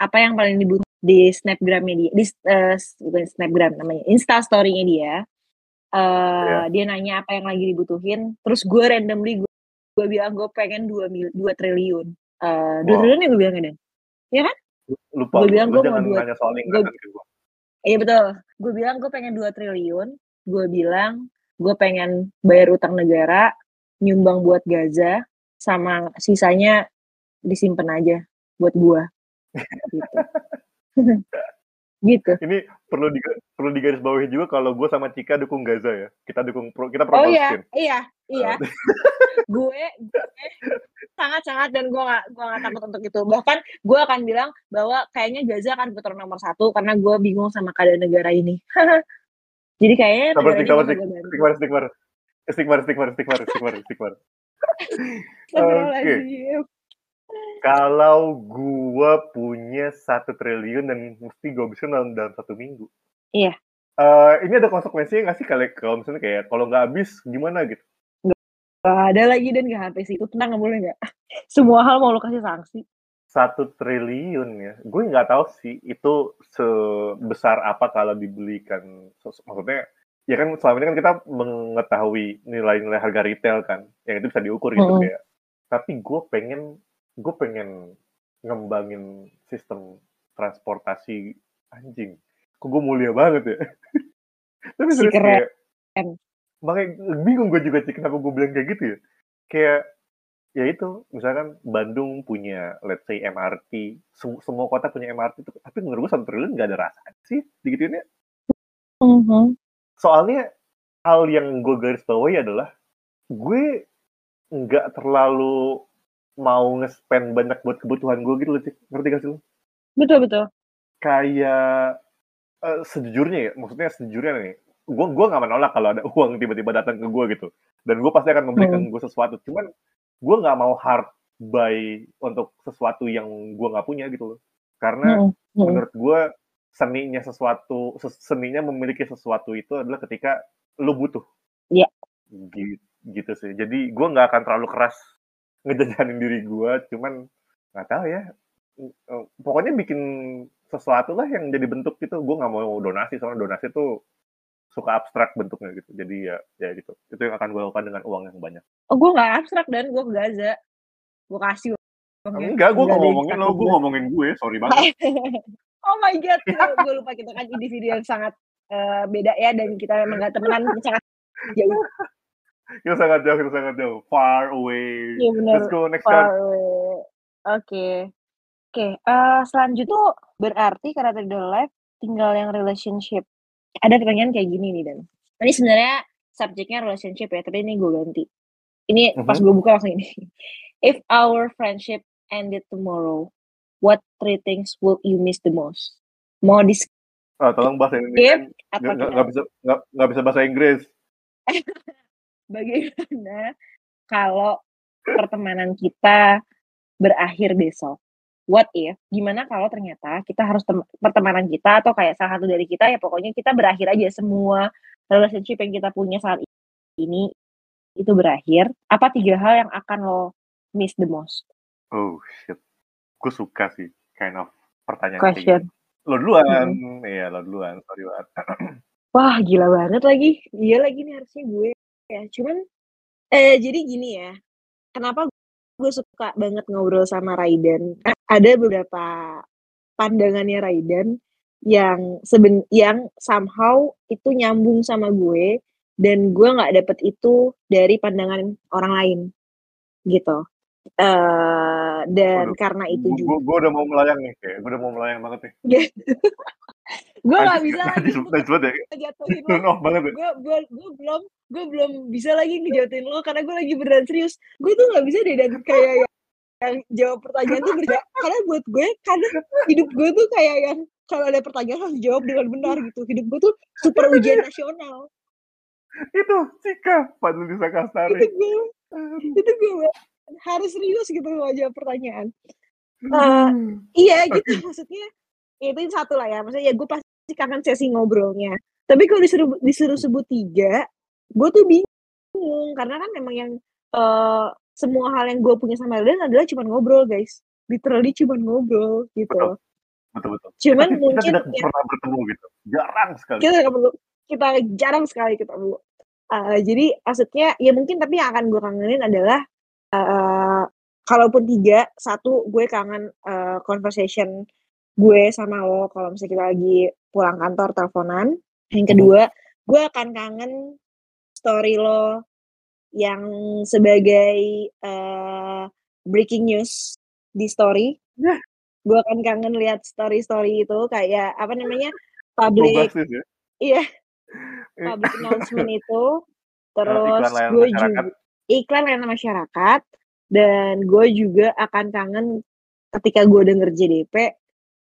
apa yang paling dibutuh di snapgramnya dia di bukan snapgram namanya insta story-nya dia eh dia nanya apa yang lagi dibutuhin terus gue randomly gue, gue bilang gue pengen dua mil dua triliun Eh dua Wow. triliun ya gue bilang Dan Lupa. Gue bilang gua mau dua- nanya soal gue. Iya betul. Gue bilang gue pengen 2 triliun. Gue bilang gue pengen bayar utang negara, nyumbang buat Gaza, sama sisanya disimpan aja buat gue. Gitu. gitu. Ini perlu di, perlu digarisbawahi juga kalau gue sama Cika dukung Gaza ya. Kita dukung pro, kita pro Oh iya, iya, iya. gue, gue sangat-sangat dan gue gak, gue gak takut untuk itu. Bahkan gue akan bilang bahwa kayaknya Gaza akan putar nomor satu karena gue bingung sama keadaan negara ini. Jadi kayaknya Sabar, ini sabar, istighfar. Istighfar, istighfar, istighfar, istighfar, istighfar. Astagfirullahaladzim. Kalau gua punya satu triliun dan mesti gue bisa dalam, dalam satu minggu. Iya. Eh, ini ada konsekuensinya nggak sih kalau kalau misalnya kayak kalau nggak habis gimana gitu? Gak ada lagi dan gak habis itu tenang nggak boleh nggak? Semua hal mau lo kasih sanksi. Satu triliun ya. Gue nggak tahu sih itu sebesar apa kalau dibelikan. Maksudnya ya kan selama ini kan kita mengetahui nilai-nilai harga retail kan, yang itu bisa diukur gitu Mm-mm. kayak. Tapi gue pengen gue pengen ngembangin sistem transportasi anjing. Kok gue mulia banget ya? Tapi Si serius kayak makanya bingung gue juga sih kenapa gue bilang kayak gitu ya. Kayak ya itu misalkan Bandung punya let's say MRT sem- semua kota punya MRT itu tapi menurut gue satu triliun nggak ada rasa sih digituinnya Mhm. soalnya hal yang gue garis bawahi adalah gue nggak terlalu mau nge-spend banyak buat kebutuhan gue gitu loh Cik. ngerti gak sih lo? Betul betul. kayak eh, sejujurnya ya maksudnya sejujurnya nih gue gue nggak menolak kalau ada uang tiba-tiba datang ke gue gitu dan gue pasti akan memberikan gue sesuatu cuman gue nggak mau hard buy untuk sesuatu yang gue nggak punya gitu loh karena Mhm. Mhm. menurut gue seninya sesuatu ses- seninya memiliki sesuatu itu adalah ketika lu butuh Iya. gitu, gitu sih jadi gue nggak akan terlalu keras ngejajanin diri gue cuman nggak tahu ya pokoknya bikin sesuatu lah yang jadi bentuk gitu gue nggak mau donasi soalnya donasi tuh suka abstrak bentuknya gitu jadi ya ya gitu itu yang akan gue lakukan dengan uang yang banyak Oh gue nggak abstrak dan gue ke Gaza. Gue kasih uangnya. enggak gue Nggak ngomongin lo gue ngomongin gue sorry banget oh my god, gue lupa kita kan individu yang sangat eh, beda ya dan kita memang gak temenan sangat jauh. kita sangat jauh kita sangat jauh far away Iya benar. let's go next Far card away. Oke. Oke, eh, selanjutnya berarti karena tadi udah live tinggal yang relationship. Ada pertanyaan kayak gini nih Dan. Ini sebenarnya subjeknya relationship ya, tapi ini gue ganti. Ini pas Mhm. gue buka langsung ini. If our friendship ended tomorrow, what three things would you miss the most? Mau di skip Ah, tolong bahasa atau nggak bisa nggak nggak bisa bahasa Inggris bagaimana kalau pertemanan kita berakhir besok? What if? Gimana kalau ternyata kita harus tem- pertemanan kita atau kayak salah satu dari kita ya pokoknya kita berakhir aja semua relationship yang kita punya saat ini itu berakhir. Apa tiga hal yang akan lo miss the most? oh shit gue suka sih kind of pertanyaan Question. gini lo duluan iya lo duluan sorry banget Wah gila banget lagi. Iya lagi nih harusnya gue ya. Cuman eh jadi gini ya. Kenapa gue suka banget ngobrol sama Raiden? Ada beberapa pandangannya Raiden yang seben yang somehow itu nyambung sama gue dan gue nggak dapet itu dari pandangan orang lain gitu. eh dan Waduh, karena itu juga. gue udah mau melayang nih kayak gue udah mau melayang banget nih. Gue nggak Najis- bisa lagi ngejatuhin lo banget ya. Gue gue gue belum gue belum bisa lagi ngejauhin lo karena gue lagi beneran serius. Gue tuh nggak bisa deh dan. Kayak yang, yang jawab pertanyaan tuh berjawab karena buat gue karena hidup gue tuh kayak yang kalau ada pertanyaan harus jawab dengan benar gitu. Hidup gue tuh super ujian nasional. Itu Cika Fadli Nisa itu gue. Itu gue harus serius gitu kalau jawab pertanyaan. Eh, iya gitu maksudnya itu satu lah ya. Maksudnya ya gue pasti kangen sesi ngobrolnya. Tapi kalau disuruh disuruh sebut tiga gue tuh bingung. Karena kan memang yang eh, semua hal yang gue punya sama Elden adalah cuma ngobrol guys. Literally cuma ngobrol gitu Betul. betul betul. Cuman kita, mungkin kita tidak ya, pernah bertemu gitu. Jarang sekali. Kita nggak perlu. Kita jarang sekali ketemu. Eh, jadi maksudnya ya mungkin tapi yang akan gue kangenin adalah eh kalaupun tiga satu gue kangen eh, conversation gue sama lo kalau misalnya kita lagi pulang kantor teleponan. Yang kedua gue akan kangen story lo yang sebagai eh, breaking news di story. Yah. gue akan kangen lihat story story itu kayak apa namanya public Bombastis ya iya. Public announcement itu. Terus layanan gue juga iklan layanan masyarakat dan gue juga akan kangen ketika gue denger JDP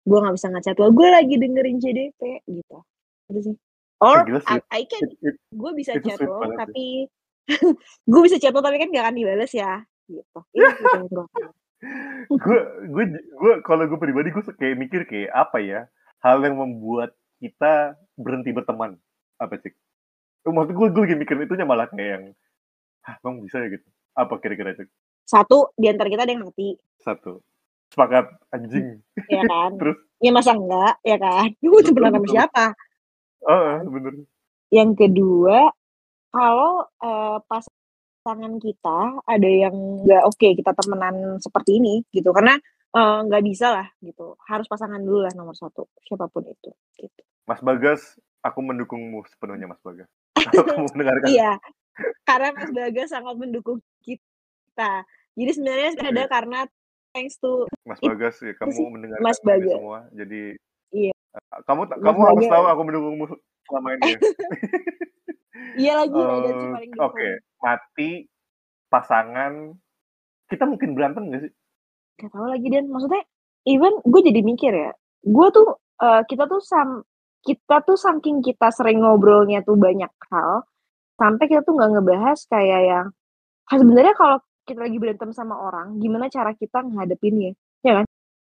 gue nggak bisa ngechat lo gue lagi dengerin JDP gitu. Gitu sih. Or. I, I can gue bisa chat lo tapi gue bisa chat lo tapi kan gak akan dibales ya gitu itu gue gue gue kalau gue pribadi gue kayak mikir kayak apa ya hal yang membuat kita berhenti berteman Apa? Oh, maksud gue gue lagi mikir itunya malah kayak yang, ah bang bisa ya gitu. Apa kira-kira cik? Satu di antara kita ada yang mati. Satu. Sepakat anjing. Ya kan? Terus? Ya masa enggak, ya kan? Gue temenan sama siapa? Oh, bener. Yang kedua, kalau eh, pasangan kita ada yang nggak oke kita temenan seperti ini gitu, karena nggak bisa lah gitu, harus pasangan dulu lah nomor satu, siapa pun itu. Gitu. Mas Bagas, aku mendukungmu sepenuhnya Mas Bagas. aku mau mendengarkan. Iya, karena Mas Bagas sangat mendukung kita. Jadi sebenarnya ada Iya. karena thanks to Mas Bagas ya, kamu mendengarkan Mas Bagas. semua. Jadi Iya. kamu Mas kamu harus Bagas. tahu aku mendukungmu selama ini ya. Iya lagi Eh, paling Oke, dukung. mati pasangan kita mungkin berantem gak sih? Gak tau lagi Dan, maksudnya even gue jadi mikir ya, gue tuh eh, kita tuh sam kita tuh saking kita sering ngobrolnya tuh banyak hal, sampai kita tuh nggak ngebahas kayak yang sebenarnya kalau kita lagi berantem sama orang, gimana cara kita ngadepinnya, ya kan?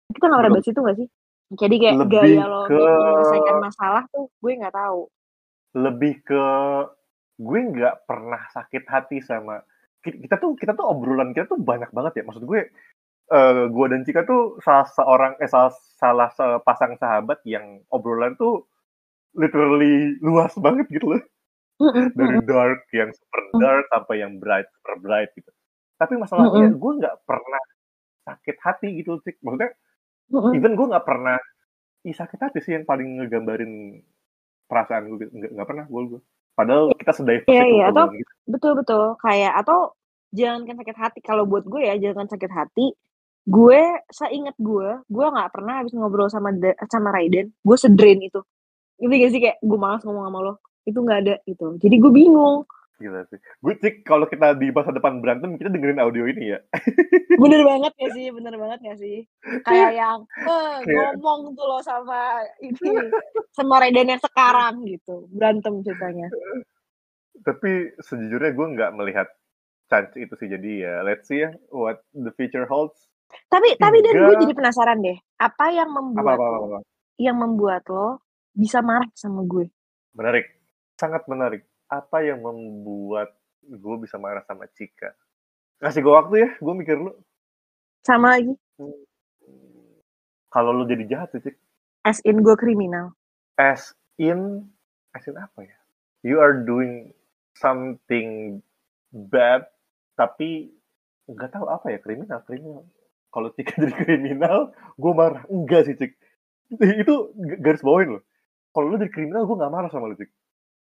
Kita nggak pernah bahas itu gak sih? Jadi kayak Lebih gaya lo ke menyelesaikan masalah tuh gue nggak tahu. lebih ke gue nggak pernah sakit hati sama ki- kita tuh kita tuh obrolan kita tuh banyak banget ya. Maksud gue eh gue dan Cika tuh salah seorang eh salah salah sepasang sahabat yang obrolan tuh literally luas banget gitu loh. Dari dark yang super mm, dark sampai yang bright super bright gitu. Tapi masalahnya gue nggak pernah sakit hati gitu sih. Maksudnya mm-mm. even gue nggak pernah ih sakit hati sih yang paling ngegambarin perasaan gue gitu. nggak nggak pernah gue gue. Padahal kita sedai Iya iya atau gitu. betul betul. Kayak atau jangankan sakit hati. Kalau buat gue ya jangan sakit hati. Gue seingat gue gue nggak pernah habis ngobrol sama sama Raiden. Gue sedrain itu. Itu gak sih? Kayak gue malas ngomong sama lo. Itu nggak ada gitu. Jadi gue bingung Gila sih. Gue cik kalau kita di masa depan berantem kita dengerin audio ini ya. bener banget gak sih bener banget gak sih kayak yang eh, Kayak ngomong tuh lo sama ini sama Raiden yang sekarang gitu berantem ceritanya tapi sejujurnya gue nggak melihat chance itu sih jadi ya let's see ya what the future holds. tapi tapi dan gue jadi penasaran deh apa yang apa membuat apa apa, lo apa. yang membuat lo bisa marah sama gue menarik, sangat menarik. Apa yang membuat gue bisa marah sama Cika? Kasih gue waktu ya, gue mikir lu. sama lagi. Kalau lu jadi jahat sih, Cik. as in gue kriminal. As in as in apa ya? You are doing something bad tapi nggak tahu apa ya kriminal kriminal. Kalau Cika jadi kriminal gue marah. Enggak sih Cik. Itu garis bawain loh. Kalau lu jadi kriminal gue nggak marah sama lu Cik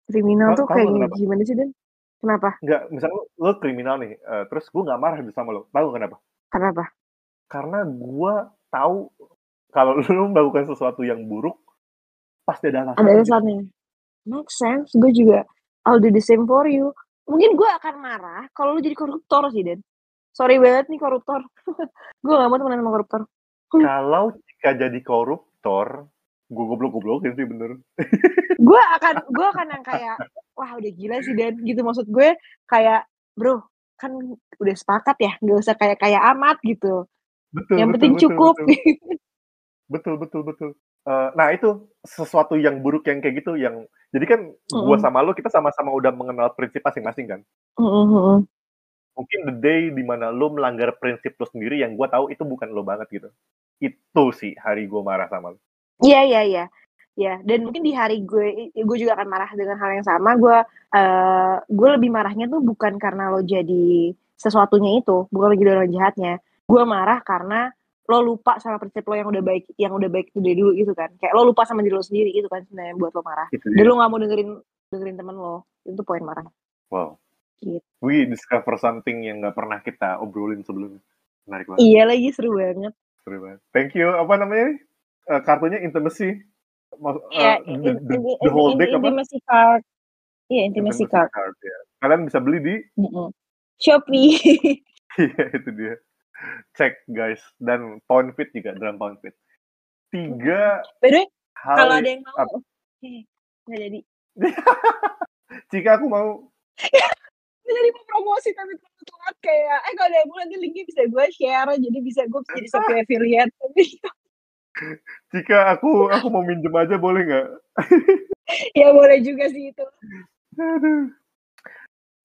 kriminal tuh kayak kenapa? gimana sih Dan kenapa? Nggak misalnya lu, lu kriminal nih eh, terus gue nggak marah sama lo tahu kenapa? Kenapa? Karena gue tahu kalau lu melakukan sesuatu yang buruk pasti ada ada alasannya. Make sense gue juga I'll do the same for you. Mungkin gue akan marah kalau lu jadi koruptor sih Dan sorry banget nih koruptor. Gue gak mau temenan sama koruptor. Kalau Cika jadi koruptor gue goblok-goblokin sih bener. Gue akan gue akan yang kayak wah udah gila sih Dan. Gitu maksud gue kayak bro kan udah sepakat ya nggak usah kayak kayak amat gitu. Betul yang betul penting betul cukup. betul. Betul betul betul. Eh, nah itu sesuatu yang buruk yang kayak gitu yang jadi kan gua Mm-mm. sama lo kita sama-sama udah mengenal prinsip masing-masing kan? Mm-mm. mungkin the day di mana lo melanggar prinsip lo sendiri yang gua tahu itu bukan lo banget gitu. Itu sih hari gua marah sama lo Iya iya iya. Ya, dan mungkin di hari gue gue juga akan marah dengan hal yang sama. Gue eh gue lebih marahnya tuh bukan karena lo jadi sesuatunya itu, bukan lo jadi orang jahatnya. Gue marah karena lo lupa sama prinsip lo yang udah baik yang udah baik itu dari dulu gitu kan. Kayak lo lupa sama diri lo sendiri gitu kan sebenarnya buat lo marah. itu Dan dia lo gak mau dengerin dengerin temen lo. Itu poin marah. wow Gitu. we discover something yang nggak pernah kita obrolin sebelumnya menarik banget Iya lagi seru banget. seru banget thank you apa namanya nih? Eh, kartunya intimacy Mas- Iya, eh, in, the, in, the, in, whole in- deck apa intimacy card. Iya, intimacy intimacy card. card ya kalian bisa beli di Mm-mm. Shopee. Iya itu dia. Cek guys dan pound fit juga dalam pound fit. Tiga By hal kalau ada yang mau, nggak jadi. Jika aku mau jadi mau promosi tapi terlalu telat kayak, eh kalau ada yang mau nanti linknya bisa gue share, jadi bisa gue jadi Shopee affiliate. Tapi Jika aku aku mau minjem aja boleh nggak? ya boleh juga sih itu. Aduh.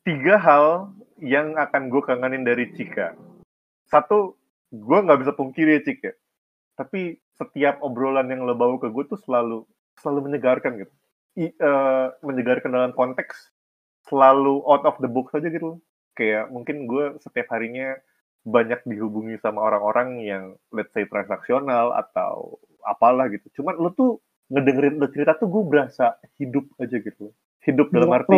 Tiga hal yang akan gue kangenin dari Cika. Satu, gue nggak bisa pungkiri ya Cika. Tapi setiap obrolan yang lo bawa ke gue tuh selalu selalu menyegarkan gitu. I, uh, menyegarkan dalam konteks selalu out of the box aja gitu. Kayak mungkin gue setiap harinya banyak dihubungi sama orang-orang yang let's say transaksional atau apalah gitu. Cuman lu tuh ngedengerin lu cerita tuh gue berasa hidup aja gitu. Hidup dalam Iya, arti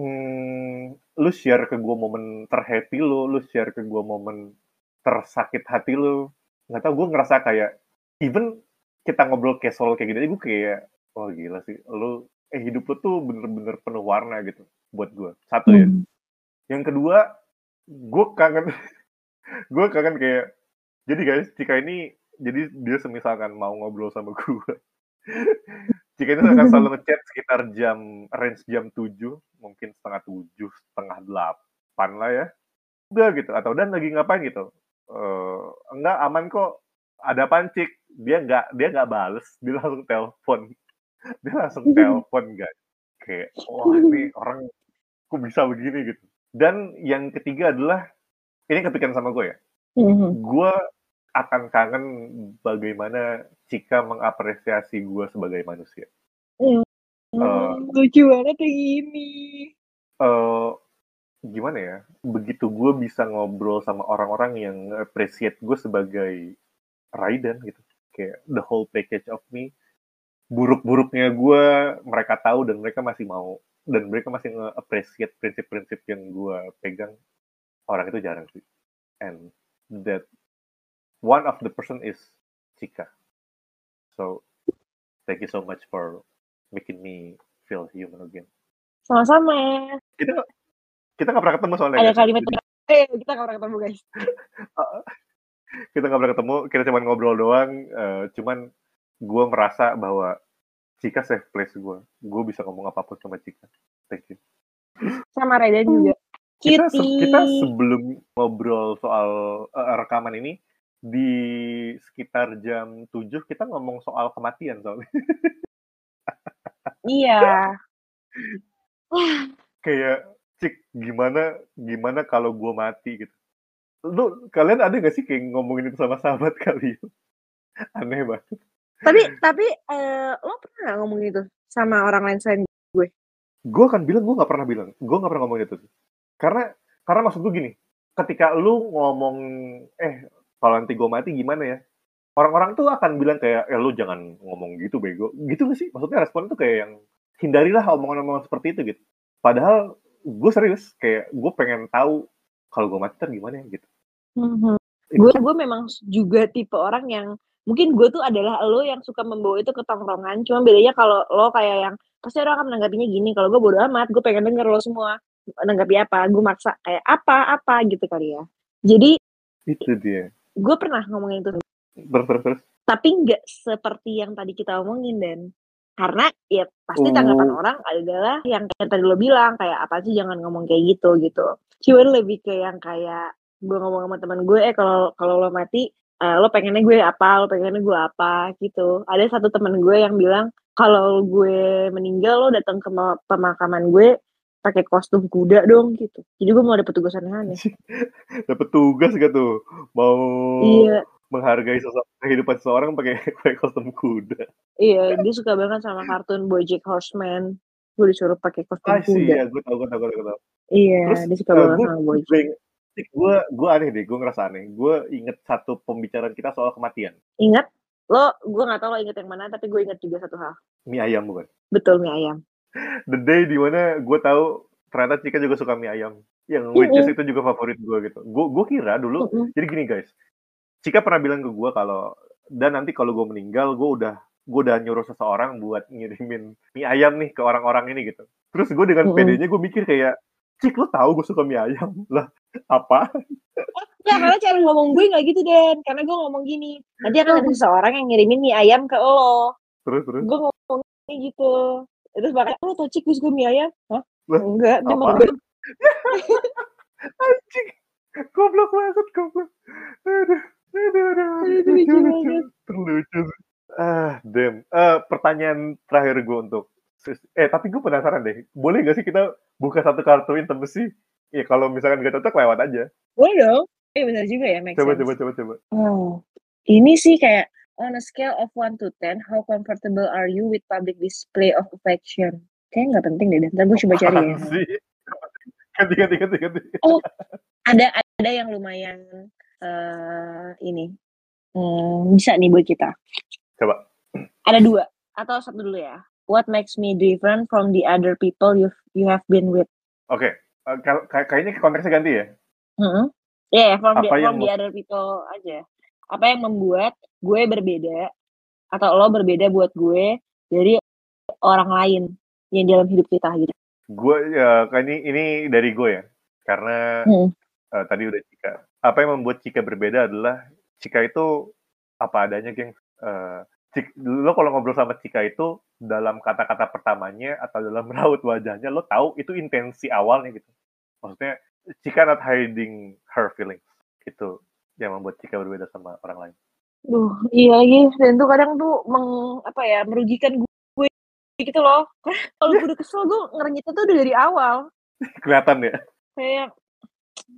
hmm, lu share ke gue momen terhappy lu, lu share ke gue momen tersakit hati lu. Nggak tau gue ngerasa kayak even kita ngobrol casual kayak aja gue kayak oh gila sih lu eh hidup lu tuh bener-bener penuh warna gitu buat gue. Satu ya. Hmm. Yang kedua, gue kangen, gue kangen kayak, jadi guys, jika ini, jadi dia semisalkan mau ngobrol sama gue, jika ini akan selalu ngechat sekitar jam, range jam 7, mungkin setengah 7, setengah 8 lah ya, udah gitu, atau dan lagi ngapain gitu, Eh enggak aman kok, ada pancik, dia nggak dia nggak bales, dia langsung telepon, dia langsung telepon guys, kayak, wah ini orang kok bisa begini? gitu. Dan yang ketiga adalah ini kepikiran sama gue ya. Mhm. Gue akan kangen bagaimana Cika mengapresiasi gue sebagai manusia. Hmm, Eh, lucu banget kayak gini. eh gimana ya? Begitu gue bisa ngobrol sama orang-orang yang appreciate gue sebagai Raiden gitu. Kayak the whole package of me. Buruk-buruknya gue mereka tahu dan mereka masih mau dan mereka masih nge-appreciate prinsip-prinsip yang gue pegang. Orang itu jarang sih. And that one of the person is Cika. So thank you so much for making me feel human again. Sama-sama. Kita kita nggak pernah ketemu soalnya. Ada kalimat eh kita nggak pernah ketemu guys. kita nggak pernah ketemu. Kita cuma ngobrol doang. eh, cuman gue merasa bahwa Cika safe place gue. Gue bisa ngomong apa pun sama Cika. Thank you. Sama Raiden juga. Kita, se- kita sebelum ngobrol soal eh, rekaman ini di sekitar jam 7 kita ngomong soal kematian soalnya. Iya. kayak cik gimana gimana kalau gue mati gitu lu kalian ada gak sih kayak ngomongin itu sama sahabat kalian aneh banget Tapi tapi eh, lo pernah nggak ngomong itu sama orang lain selain gue? gue akan bilang gue nggak pernah bilang. Gue nggak pernah ngomongin itu karena karena maksud gue gini ketika lu ngomong eh kalau nanti gue mati gimana ya? Orang-orang tuh akan bilang kayak eh lu jangan ngomong gitu bego. Gitu gak sih? Maksudnya respon tuh kayak yang hindarilah omongan-omongan seperti itu gitu. Padahal gue serius kayak gue pengen tahu kalau gue mati ntar gimana ya gitu. Gue gue memang juga tipe orang yang mungkin gue tuh adalah lo yang suka membawa itu ke tongkrongan. Cuma bedanya kalau lo kayak yang pasti orang akan menanggapinya gini. Kalau gue bodo amat, gue pengen denger lo semua menanggapi apa. Gue maksa kayak apa apa gitu kali ya. Jadi itu dia gue pernah ngomongin itu, terus terus terus tapi nggak seperti yang tadi kita omongin dan karena ya pasti Oh. tanggapan orang adalah yang kayak tadi lo bilang kayak apa sih jangan ngomong kayak gitu gitu. Cuman lebih ke yang kayak gue ngomong sama teman gue eh kalau kalau lo mati eh, lo pengennya gue apa lo pengennya gue apa gitu. Ada satu teman gue yang bilang kalau gue meninggal lo datang ke ma- pemakaman gue pakai kostum kuda dong gitu. Jadi gue mau dapet tugas aneh-aneh dapat tugas gak tuh? Mau iya. menghargai sosok kehidupan seseorang pakai pakai kostum kuda. Iya dia suka banget sama kartun BoJack Horseman. Gue disuruh pakai kostum ah kuda. ya gue tau gue tau gue tau, iya Terus, dia suka eh, banget sama BoJack gue gue aneh deh gue ngerasa aneh. Gue inget satu pembicaraan kita soal kematian. Ingat? Lo gue nggak tahu lo inget yang mana tapi gue inget juga satu hal. Mie ayam bukan? Betul mie ayam. The day di mana gue tahu ternyata Cika juga suka mie ayam. Yang which is itu juga favorit gue gitu. Gue gue kira dulu jadi gini guys. Cika pernah bilang ke gue kalau dan nanti kalau gue meninggal gue udah gue udah nyuruh seseorang buat ngirimin mie ayam nih ke orang-orang ini gitu. Terus gue dengan pedenya gue mikir kayak Cik lo tahu gue suka mie ayam? Lah apa Ya karena cara ngomong gue nggak gitu Den Karena gue ngomong gini Nanti akan ada seseorang yang ngirimin mie ayam ke lo terus terus Gue ngomongnya gitu Terus makanya lo tau cik gue suka mie ayam Hah? Lah, Enggak Dia mau apaan? anjing goblok banget goblok aduh Aduh, aduh, aduh, Aduh, lucu, lucu. Terlucu. sih. Ah, damn. Eh, pertanyaan terakhir gue untuk eh tapi gue penasaran deh. Boleh gak sih kita buka satu kartu intimacy? Ya kalau misalkan gak cocok lewat aja. Boleh dong. Eh benar juga ya, make Coba sense. coba coba coba. Oh, ini sih kayak on a scale of 1 to 10, how comfortable are you with public display of affection? Kayaknya nggak penting deh, ntar gue coba cari ya. Ganti ganti ganti ganti. Oh, ada ada yang lumayan eh ini hmm, bisa nih buat kita. Coba. Ada dua atau satu dulu ya. What makes me different from the other people you you have been with? Oke. Eh, kal- kay- kayaknya konteksnya ganti ya. Hmm. Ya, yeah, from the, yang from the mem- other people aja. Apa yang membuat gue berbeda atau lo berbeda buat gue dari orang lain yang dalam hidup kita gitu. Gue ya kayak ini ini dari gue ya. Karena Hmm. eh, tadi udah Cika. Apa yang membuat Cika berbeda adalah Cika itu apa adanya, geng. Eh, Cik, lo kalau ngobrol sama Cika itu dalam kata-kata pertamanya atau dalam raut wajahnya lo tahu itu intensi awalnya gitu. Maksudnya Cika not hiding her feelings. Itu yang membuat Cika berbeda sama orang lain. Duh, iya lagi. Dan tuh kadang tuh meng, apa ya, merugikan gue gitu loh. Kalau gue udah kesel, gue ngerenyitnya tuh udah dari awal. Kelihatan ya. Kayak,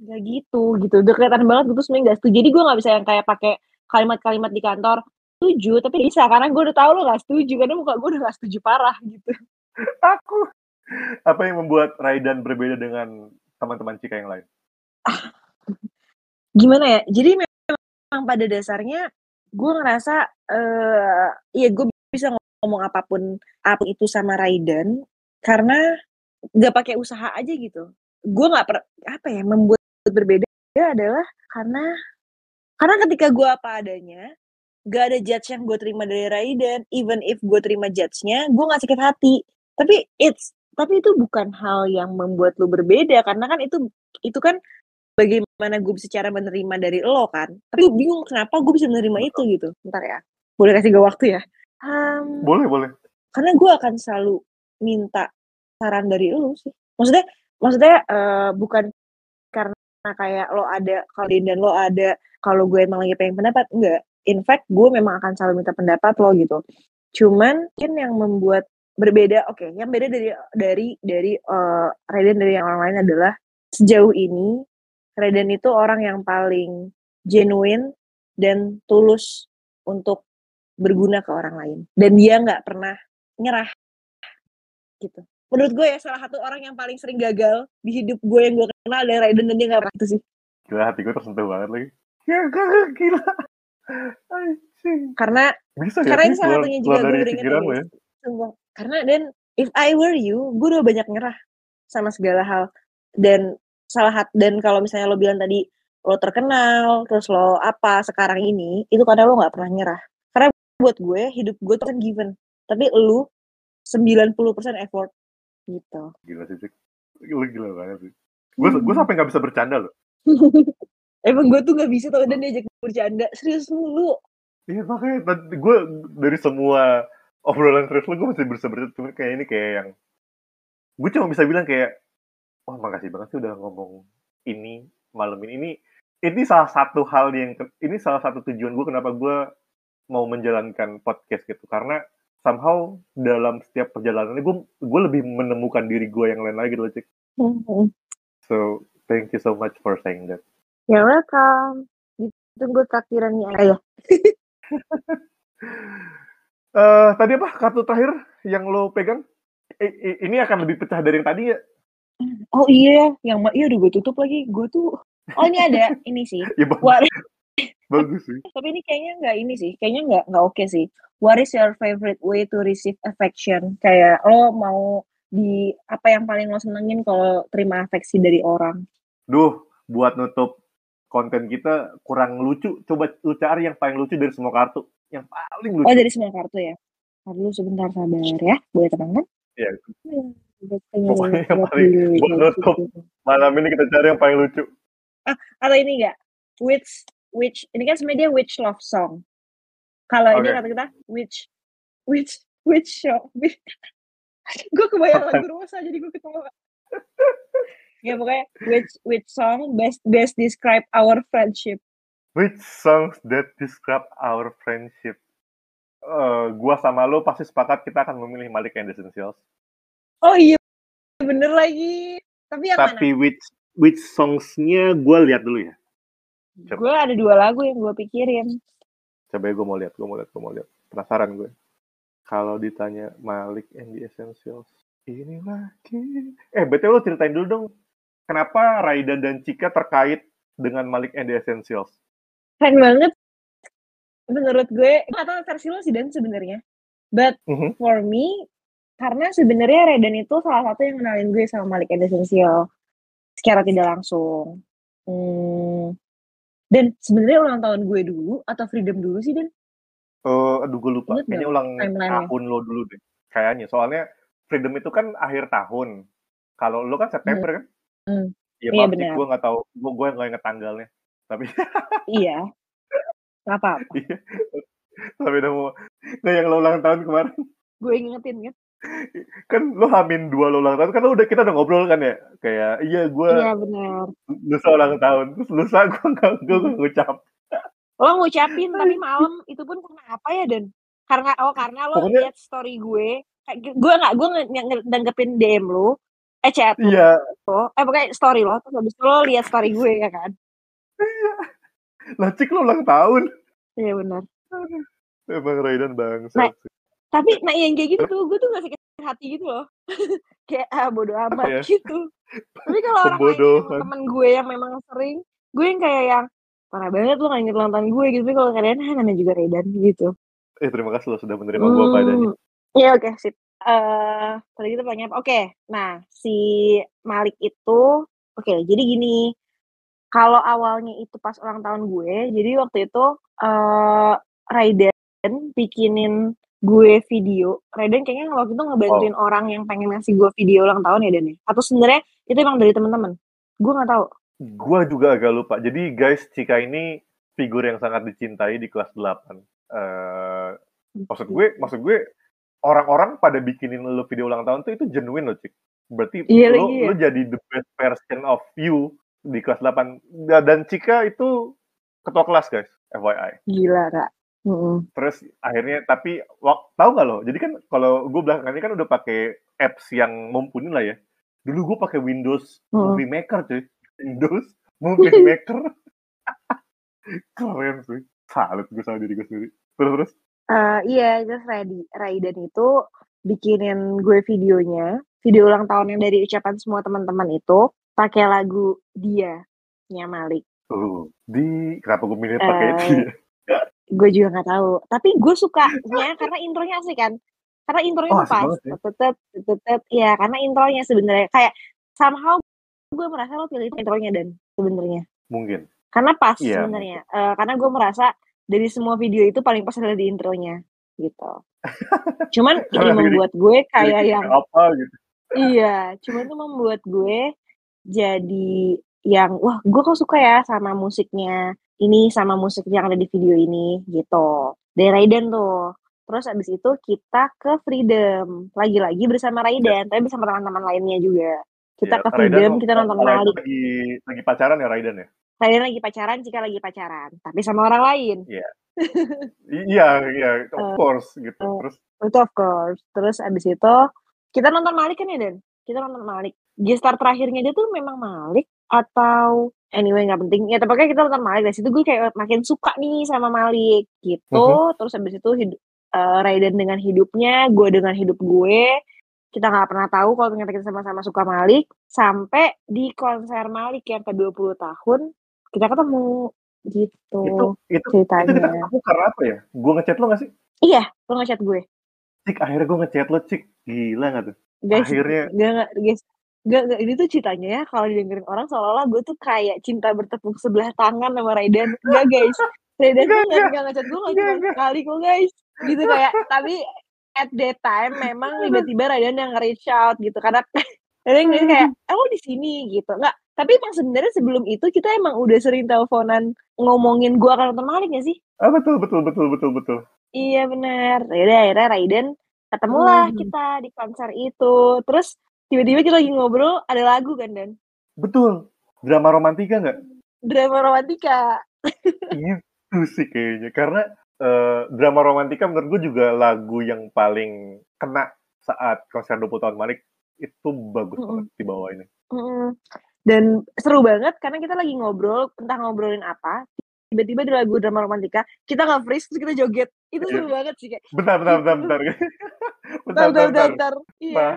gak gitu, gitu. Udah kelihatan banget gue tuh sebenernya gak setuju. Jadi gue gak bisa yang kayak pakai kalimat-kalimat di kantor. Setuju, tapi bisa. Karena gue udah tahu lo gak setuju. Karena muka gue udah gak setuju parah gitu. Aku. Apa yang membuat Raidan berbeda dengan teman-teman Cika yang lain? Gimana ya? Jadi memang pada dasarnya gue ngerasa, eh iya gue bisa ngomong apa pun apa pun itu sama Raiden karena gak pakai usaha aja gitu. Gue nggak per apa ya membuat berbeda adalah karena karena ketika gue apa adanya gak ada judge yang gue terima dari Raiden. Even if gue terima judge-nya gue gak sakit hati. Tapi it's tapi itu bukan hal yang membuat lu berbeda. Karena kan itu itu kan bagaimana gue bisa cara menerima dari lo kan. Tapi gue bingung kenapa gue bisa menerima itu gitu. Bentar ya. Boleh kasih gue waktu ya? Em, Boleh, boleh. karena gue akan selalu minta saran dari lo sih. Maksudnya maksudnya eh, bukan karena kayak lo ada kalau dan lo ada kalau gue emang lagi pengen pendapat enggak in fact gue memang akan selalu minta pendapat lo gitu cuman mungkin yang membuat berbeda oke yang beda dari dari dari eh, Raiden dari yang orang lain adalah sejauh ini Raiden itu orang yang paling genuine dan tulus untuk berguna ke orang lain dan dia nggak pernah nyerah gitu menurut gue ya salah satu orang yang paling sering gagal di hidup gue yang gue kenal adalah Raiden dan dia nggak pernah itu sih Gila hati gue tersentuh banget lagi. Ya gak gila. Karena Bisa karena ini salah satunya juga gue udah inget ya, lo. Sumpah. karena dan if I were you gue udah banyak nyerah sama segala hal dan salah hat dan kalau misalnya lo bilang tadi lo terkenal terus lo apa sekarang ini itu karena lo nggak pernah nyerah karena buat gue hidup gue tuh kan given tapi lu 90% effort gitu Gila sih. Lu gila banget sih. Gue gue sampai gak bisa bercanda loh. emang gue tuh nggak bisa tau dan diajak bercanda serius mulu Iya makanya gue dari semua obrolan serius lu gue masih bisa bercanda. Cuma kayak ini kayak yang... Gue cuma bisa bilang kayak... Wah makasih banget sih udah ngomong ini malam ini. Ini ini salah satu hal yang... Ini salah satu tujuan gue kenapa gue mau menjalankan podcast gitu. Karena somehow dalam setiap perjalanannya gue gue lebih menemukan diri gue yang lain lagi gitu loh, Cik. So, thank you so much for saying that. Ya welcome. Ditunggu takdirannya ya Eh tadi apa? Kartu terakhir yang lo pegang? Eh, i- ini akan lebih pecah dari yang tadi ya? oh iya yang iya udah gue tutup lagi. Gue tuh oh ini ada ini sih. Ya bagus, What bagus sih. tapi ini kayaknya nggak ini sih. Kayaknya nggak nggak oke sih. What is your favorite way to receive affection? Kayak lo mau di apa yang paling lo senengin kalau terima afeksi dari orang? Duh, buat nutup konten kita kurang lucu. Coba lu cari yang paling lucu dari semua kartu. Yang paling lucu. oh dari semua kartu ya dulu sebentar sabar ya boleh tenang kan Iya. Hmm, Pokoknya yang paling buat nutup. Malam ini kita cari yang paling lucu. atau ini enggak which which ini kan sebenarnya which love song kalau ini Oke. kata kita which which which show gue kebayang lagu Rosa jadi gue ketawa ya pokoknya which which song best best describe our friendship Which songs that describe our friendship? Uh, gua sama lo pasti sepakat kita akan memilih Malik and Essentials. Oh iya, bener lagi. Tapi yang Tapi mana? which which songs-nya gue lihat dulu ya. Coba. Gue ada dua lagu yang gue pikirin. Coba gue mau lihat, gue mau lihat, gue mau lihat. Penasaran gue. Kalau ditanya Malik and the Essentials, ini lagi. Eh, betul lo ceritain dulu dong. Kenapa Raida dan Cika terkait dengan Malik and the Essentials? Keren banget. Menurut gue, gue gak tau versi lo sih Dan sebenarnya. But Mhm. for me, karena sebenarnya Redan itu salah satu yang kenalin gue sama Malik and Essential secara tidak langsung. Hmm. Dan sebenarnya ulang tahun gue dulu atau Freedom dulu sih Dan? Eh, aduh gue lupa. Nggak ulang tahun lo dulu deh. Kayaknya. Soalnya Freedom itu kan akhir tahun. Kalau lo kan September kan? Ya Iya, maaf benar. gue nggak tahu. Gue gue nggak inget tanggalnya. Tapi Iya. Gak apa-apa. Iya. Tapi udah mau nggak yang lo ulang tahun kemarin Gue ingetin kan. kan lo hamin dua lo ulang tahun kan lo udah kita udah ngobrol kan ya kayak iya gue Iya benar. lusa ulang tahun terus lusa gue nggak gue nggak ngucap Lo ngucapin tapi malam itu pun karena apa ya Dan? Karena oh karena lo Pokoknya- lihat story gue. Kayak Gue nggak gue nge- nge- nanggepin DM lo. Eh chat iya Eh pokoknya story lo. Terus habis itu lo lihat story gue ya kan? lah cik lo ulang tahun Iya benar. emang Raidan bangsa Nah, Tapi nah yang kayak gitu tuh gue tuh gak sakit hati gitu loh. kayak ah bodo amat ya? gitu. Tapi kalau orang lain Pembodohan. temen gue yang memang sering, gue yang kayak yang parah banget lo gak inget ulang tahun gue gitu. Tapi kalau kalian ah, namanya juga Redan gitu. eh terima kasih lo sudah menerima gue apa adanya Hmm, Iya oke sip. Eh tadi kita tanya apa? Oke, nah si Malik itu, oke jadi gini, kalau awalnya itu pas ulang tahun gue, jadi waktu itu eh Raiden bikinin gue video. Raiden kayaknya waktu itu ngebantuin orang yang pengen ngasih gue video ulang tahun ya ya? Atau sebenarnya itu emang dari teman-teman? Gue nggak tahu. gue juga agak lupa jadi guys Cika ini figur yang sangat dicintai di kelas 8 eh maksud gue maksud gue orang-orang pada bikinin lo video ulang tahun tuh itu genuine loh cik. Berarti Iya lo lagi ya. lo jadi the best version of you di kelas 8 Da- dan Cika itu ketua kelas guys FYI Gila kak. Mm-mm. terus akhirnya tapi tahu nggak lo? Jadi kan kalau gue belakangan ini kan udah pakai apps yang mumpuni lah ya. Dulu gue pakai Windows Mm. Movie Maker cuy. Windows Movie Maker. Keren sih salut gue sama diri gue sendiri. Terus terus Eh, iya, terus Radi, Raiden itu bikinin gue videonya, video ulang tahun yang dari ucapan semua teman-teman itu pakai lagu dia, nya Malik. tuh di kenapa gue milih pakai itu ya? Gue juga nggak tahu, tapi gue sukanya karena intronya asik kan, karena intronya Oh, tuh asik pas, banget ya. tetet, tetet, ya karena intronya sebenarnya. Kayak somehow gue merasa lo pilih intronya dan sebenarnya. Mungkin. Karena pas Iya, sebenarnya, Eh, karena gue merasa dari semua video itu paling pas adalah di intronya gitu. Cuman ini membuat gue kayak yang apa gitu Iya, cuma itu membuat gue jadi yang wah gue kok suka ya sama musiknya ini sama musik yang ada di video ini gitu. Dari Raiden tuh. Terus abis itu kita ke Freedom. Lagi-lagi bersama Raiden, tapi bersama teman-teman lainnya juga. Kita Ya, ke Raiden Freedom, waktu- kita nonton Malik. lagi lagi pacaran ya Raiden ya Raiden lagi pacaran, Cika lagi pacaran. Tapi sama orang lain. I- iya iya of Eh, course gitu eh, terus Itu of course. Terus abis itu kita nonton Malik kan ya Den? Kita nonton Malik. Gestar terakhirnya dia tuh memang Malik atau anyway nggak penting. Ya tapi pokoknya kita nonton Malik. Dari situ gue kayak makin suka nih sama Malik gitu. Terus abis itu hidup, eh, Raiden dengan hidupnya, gue dengan hidup gue. Kita nggak pernah tahu kalau ternyata kita sama-sama suka Malik. Sampai di konser Malik yang ke 20 tahun kita ketemu gitu itu itu itu kita ceritanya. ketemu karena apa ya? Gue ngechat lo gak sih? Iya, lo ngechat gue. cik akhirnya gue ngechat lo cik. Gila gak tuh? Guys Akhirnya. gak, gak, guys. Gak, gak, ini tuh ceritanya ya kalau didengerin orang seolah-olah gue tuh kayak cinta bertepuk sebelah tangan sama Raiden enggak guys. Raiden tuh Enggak, gak, gak ngechat gue gak cuma enggak. sekali kok guys. Gitu kayak tapi at that time memang tiba-tiba Raiden yang nge-reach out gitu karena Raiden kayak eh lo di sini? Gitu. Nggak tapi emang sebenarnya sebelum itu kita emang udah sering teleponan ngomongin gue akan nonton Malik gak sih ah betul betul betul betul betul Iya benar. Yaudah akhirnya Raiden ketemulah Hmm. kita di konser itu. Terus tiba-tiba kita lagi ngobrol ada lagu kan Dan? betul drama romantika nggak Drama romantika. Itu sih kayaknya, karena, eee, drama romantika menurut gue juga lagu yang paling kena saat konser 20 tahun Malik, itu bagus banget Mhm. dibawainnya. Mhm, dan seru banget karena kita lagi ngobrol, entah ngobrolin apa, tiba-tiba di lagu drama romantika, kita nge-freeze terus kita joget, itu Iya. seru banget sih kayak, Bentar bentar bentar gitu. bentar. Bentar Bentar bentar bentar bentar iya.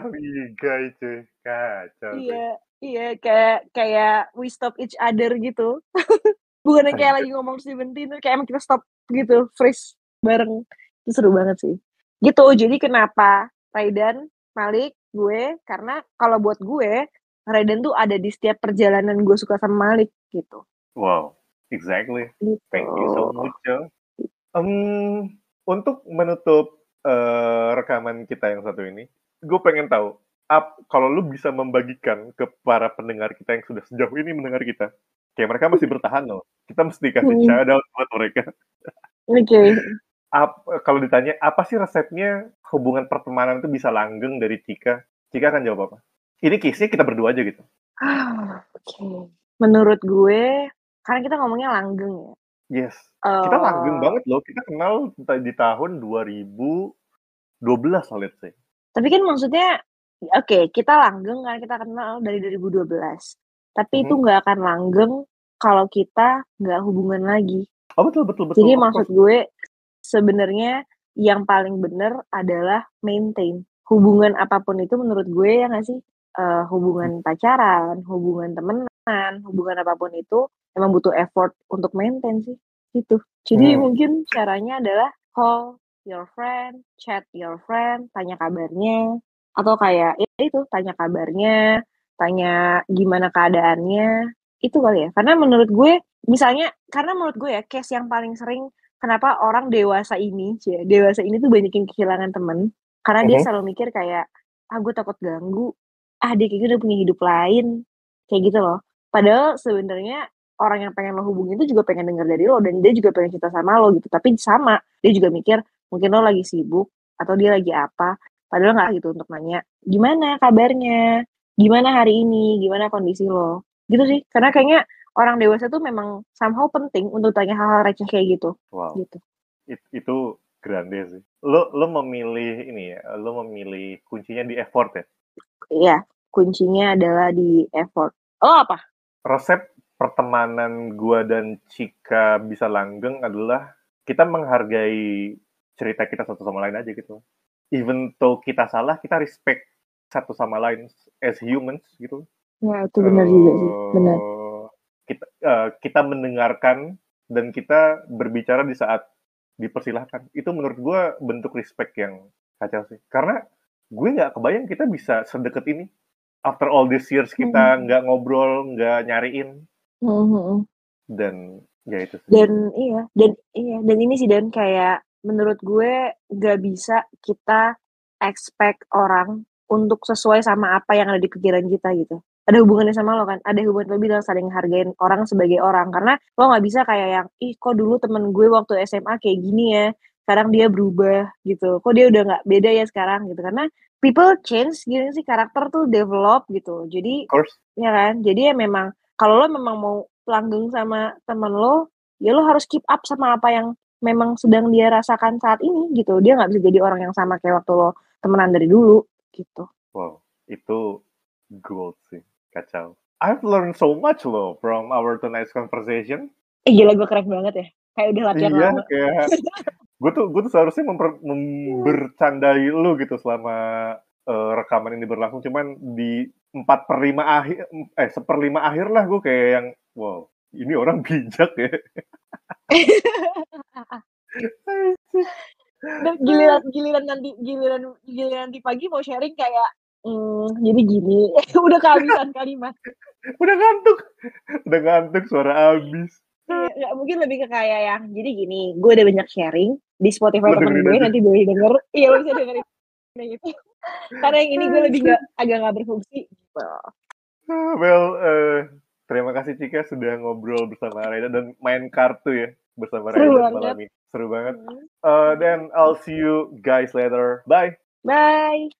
Cuy, kacau. Iya iya, kayak kayak We Stop Each Other gitu. Bukannya kayak lagi ngomong Seventeen, kayak emang kita stop gitu, freeze bareng. Itu seru banget sih. Gitu, jadi kenapa Raidan, Malik, gue, karena kalau buat gue, Raidan tuh ada di setiap perjalanan gue suka sama Malik, gitu. Wow, exactly. Gitu. Thank you so much. Mmm, untuk menutup, eee, rekaman kita yang satu ini, gue pengen tahu, ap kalau lu bisa membagikan ke para pendengar kita yang sudah sejauh ini mendengar kita, kayak mereka masih bertahan loh, kita mesti kasih Mhm. shout-out buat mereka. Oke. Ap kalau ditanya, apa sih resepnya hubungan pertemanan itu bisa langgeng dari Cika? Cika akan jawab apa? Ini case-nya kita berdua aja gitu. Oke. Menurut gue, karena kita ngomongnya langgeng ya. Yes, kita langgeng Eee banget loh, kita kenal di tahun 2012 lah let's say. Tapi kan maksudnya, oke kita langgeng karena kita kenal dari 2012. Tapi itu Mhm. nggak akan langgeng kalau kita nggak hubungan lagi. Oh betul betul betul, Jadi maksud gue, sebenarnya yang paling bener adalah maintain. Hubungan apa pun itu menurut gue ya nggak sih, eee, hubungan pacaran, hubungan temenan, hubungan apa pun itu emang butuh effort untuk maintain sih, gitu. Jadi Hmm. mungkin caranya adalah call your friend, chat your friend, tanya kabarnya, atau kayak ya itu, tanya kabarnya, tanya gimana keadaannya, itu kali ya. Karena menurut gue misalnya karena menurut gue ya, case yang paling sering kenapa orang dewasa ini, cie, dewasa ini tuh banyak yang kehilangan temen, karena dia selalu mikir kayak, "Ah, gue takut ganggu. Ah, dia kayaknya udah punya hidup lain." Kayak gitu loh. Padahal sebenarnya orang yang pengen lo hubungin itu juga pengen denger dari lo, dan dia juga pengen cerita sama lo gitu. Tapi sama, dia juga mikir mungkin lo lagi sibuk atau dia lagi apa, padahal nggak gitu untuk nanya, "Gimana kabarnya? Gimana hari ini? Gimana kondisi lo?" Gitu sih. Karena kayaknya orang dewasa tuh memang somehow penting untuk tanya hal-hal receh kayak gitu, Wow. gitu. It itu grande sih. Lo lo memilih ini ya, lo memilih kuncinya di effort ya? Iya, kuncinya adalah di effort. Lo apa? Resep pertemanan gua dan Cika bisa langgeng adalah kita menghargai cerita kita satu sama lain aja gitu. Even though kita salah, kita respect satu sama lain as humans gitu. Ya, itu benar juga sih, benar. Eee, kita eee, kita mendengarkan dan kita berbicara di saat dipersilahkan. Itu menurut gua bentuk respect yang kacau sih. Karena gue nggak kebayang kita bisa sedekat ini. After all these years kita Mhm. nggak ngobrol, nggak nyariin. Mhm mhm. Dan ya itu sih. Dan iya, dan iya, dan ini sih Dan, kayak menurut gue nggak bisa kita expect orang untuk sesuai sama apa yang ada di pikiran kita gitu. Ada hubungannya sama lo kan, ada hubungan lo bilang saling hargain orang sebagai orang. Karena lo nggak bisa kayak yang, "Ih, kok dulu temen gue waktu SMA kayak gini ya, sekarang dia berubah," gitu. "Kok dia udah nggak beda ya sekarang?" Gitu. Karena people change gitu sih, karakter tuh develop gitu. Jadi Of course. ya kan, jadi ya memang kalau lo memang mau langgeng sama temen lo, ya lo harus keep up sama apa yang memang sedang dia rasakan saat ini gitu. Dia nggak bisa jadi orang yang sama kayak waktu lo temenan dari dulu, gitu. Wow, itu gold sih, kacau. I've learned so much loh from our tonight's conversation. Eh, gila gue keren banget ya, kayak udah latihan Iya, lama. kayak gue tuh gue tuh seharusnya memper mem bercandai lu gitu selama, eee, rekaman ini berlangsung, cuman di 4/5 akhir eh, 1/5 akhir lah gue kayak yang, wow, ini orang bijak ya. Dan giliran giliran nanti giliran giliran nanti pagi mau sharing kayak, mmm, jadi gini, udah kehabisan kalimat. Udah ngantuk udah ngantuk, suara habis. Iya, nggak mungkin lebih ke kayak yang, jadi gini, gue udah banyak sharing di Spotify temen gue, nanti boleh denger. Iya, lo bisa dengerin yang itu. Karena yang ini gue lebih nggak agak nggak berfungsi, gitu. Ah, well, eee, terima kasih Cika sudah ngobrol bersama Raida dan main kartu ya bersama Seru Raida banget. malam ini. Seru banget. Uh, then I'll see you guys later. Bye. Bye.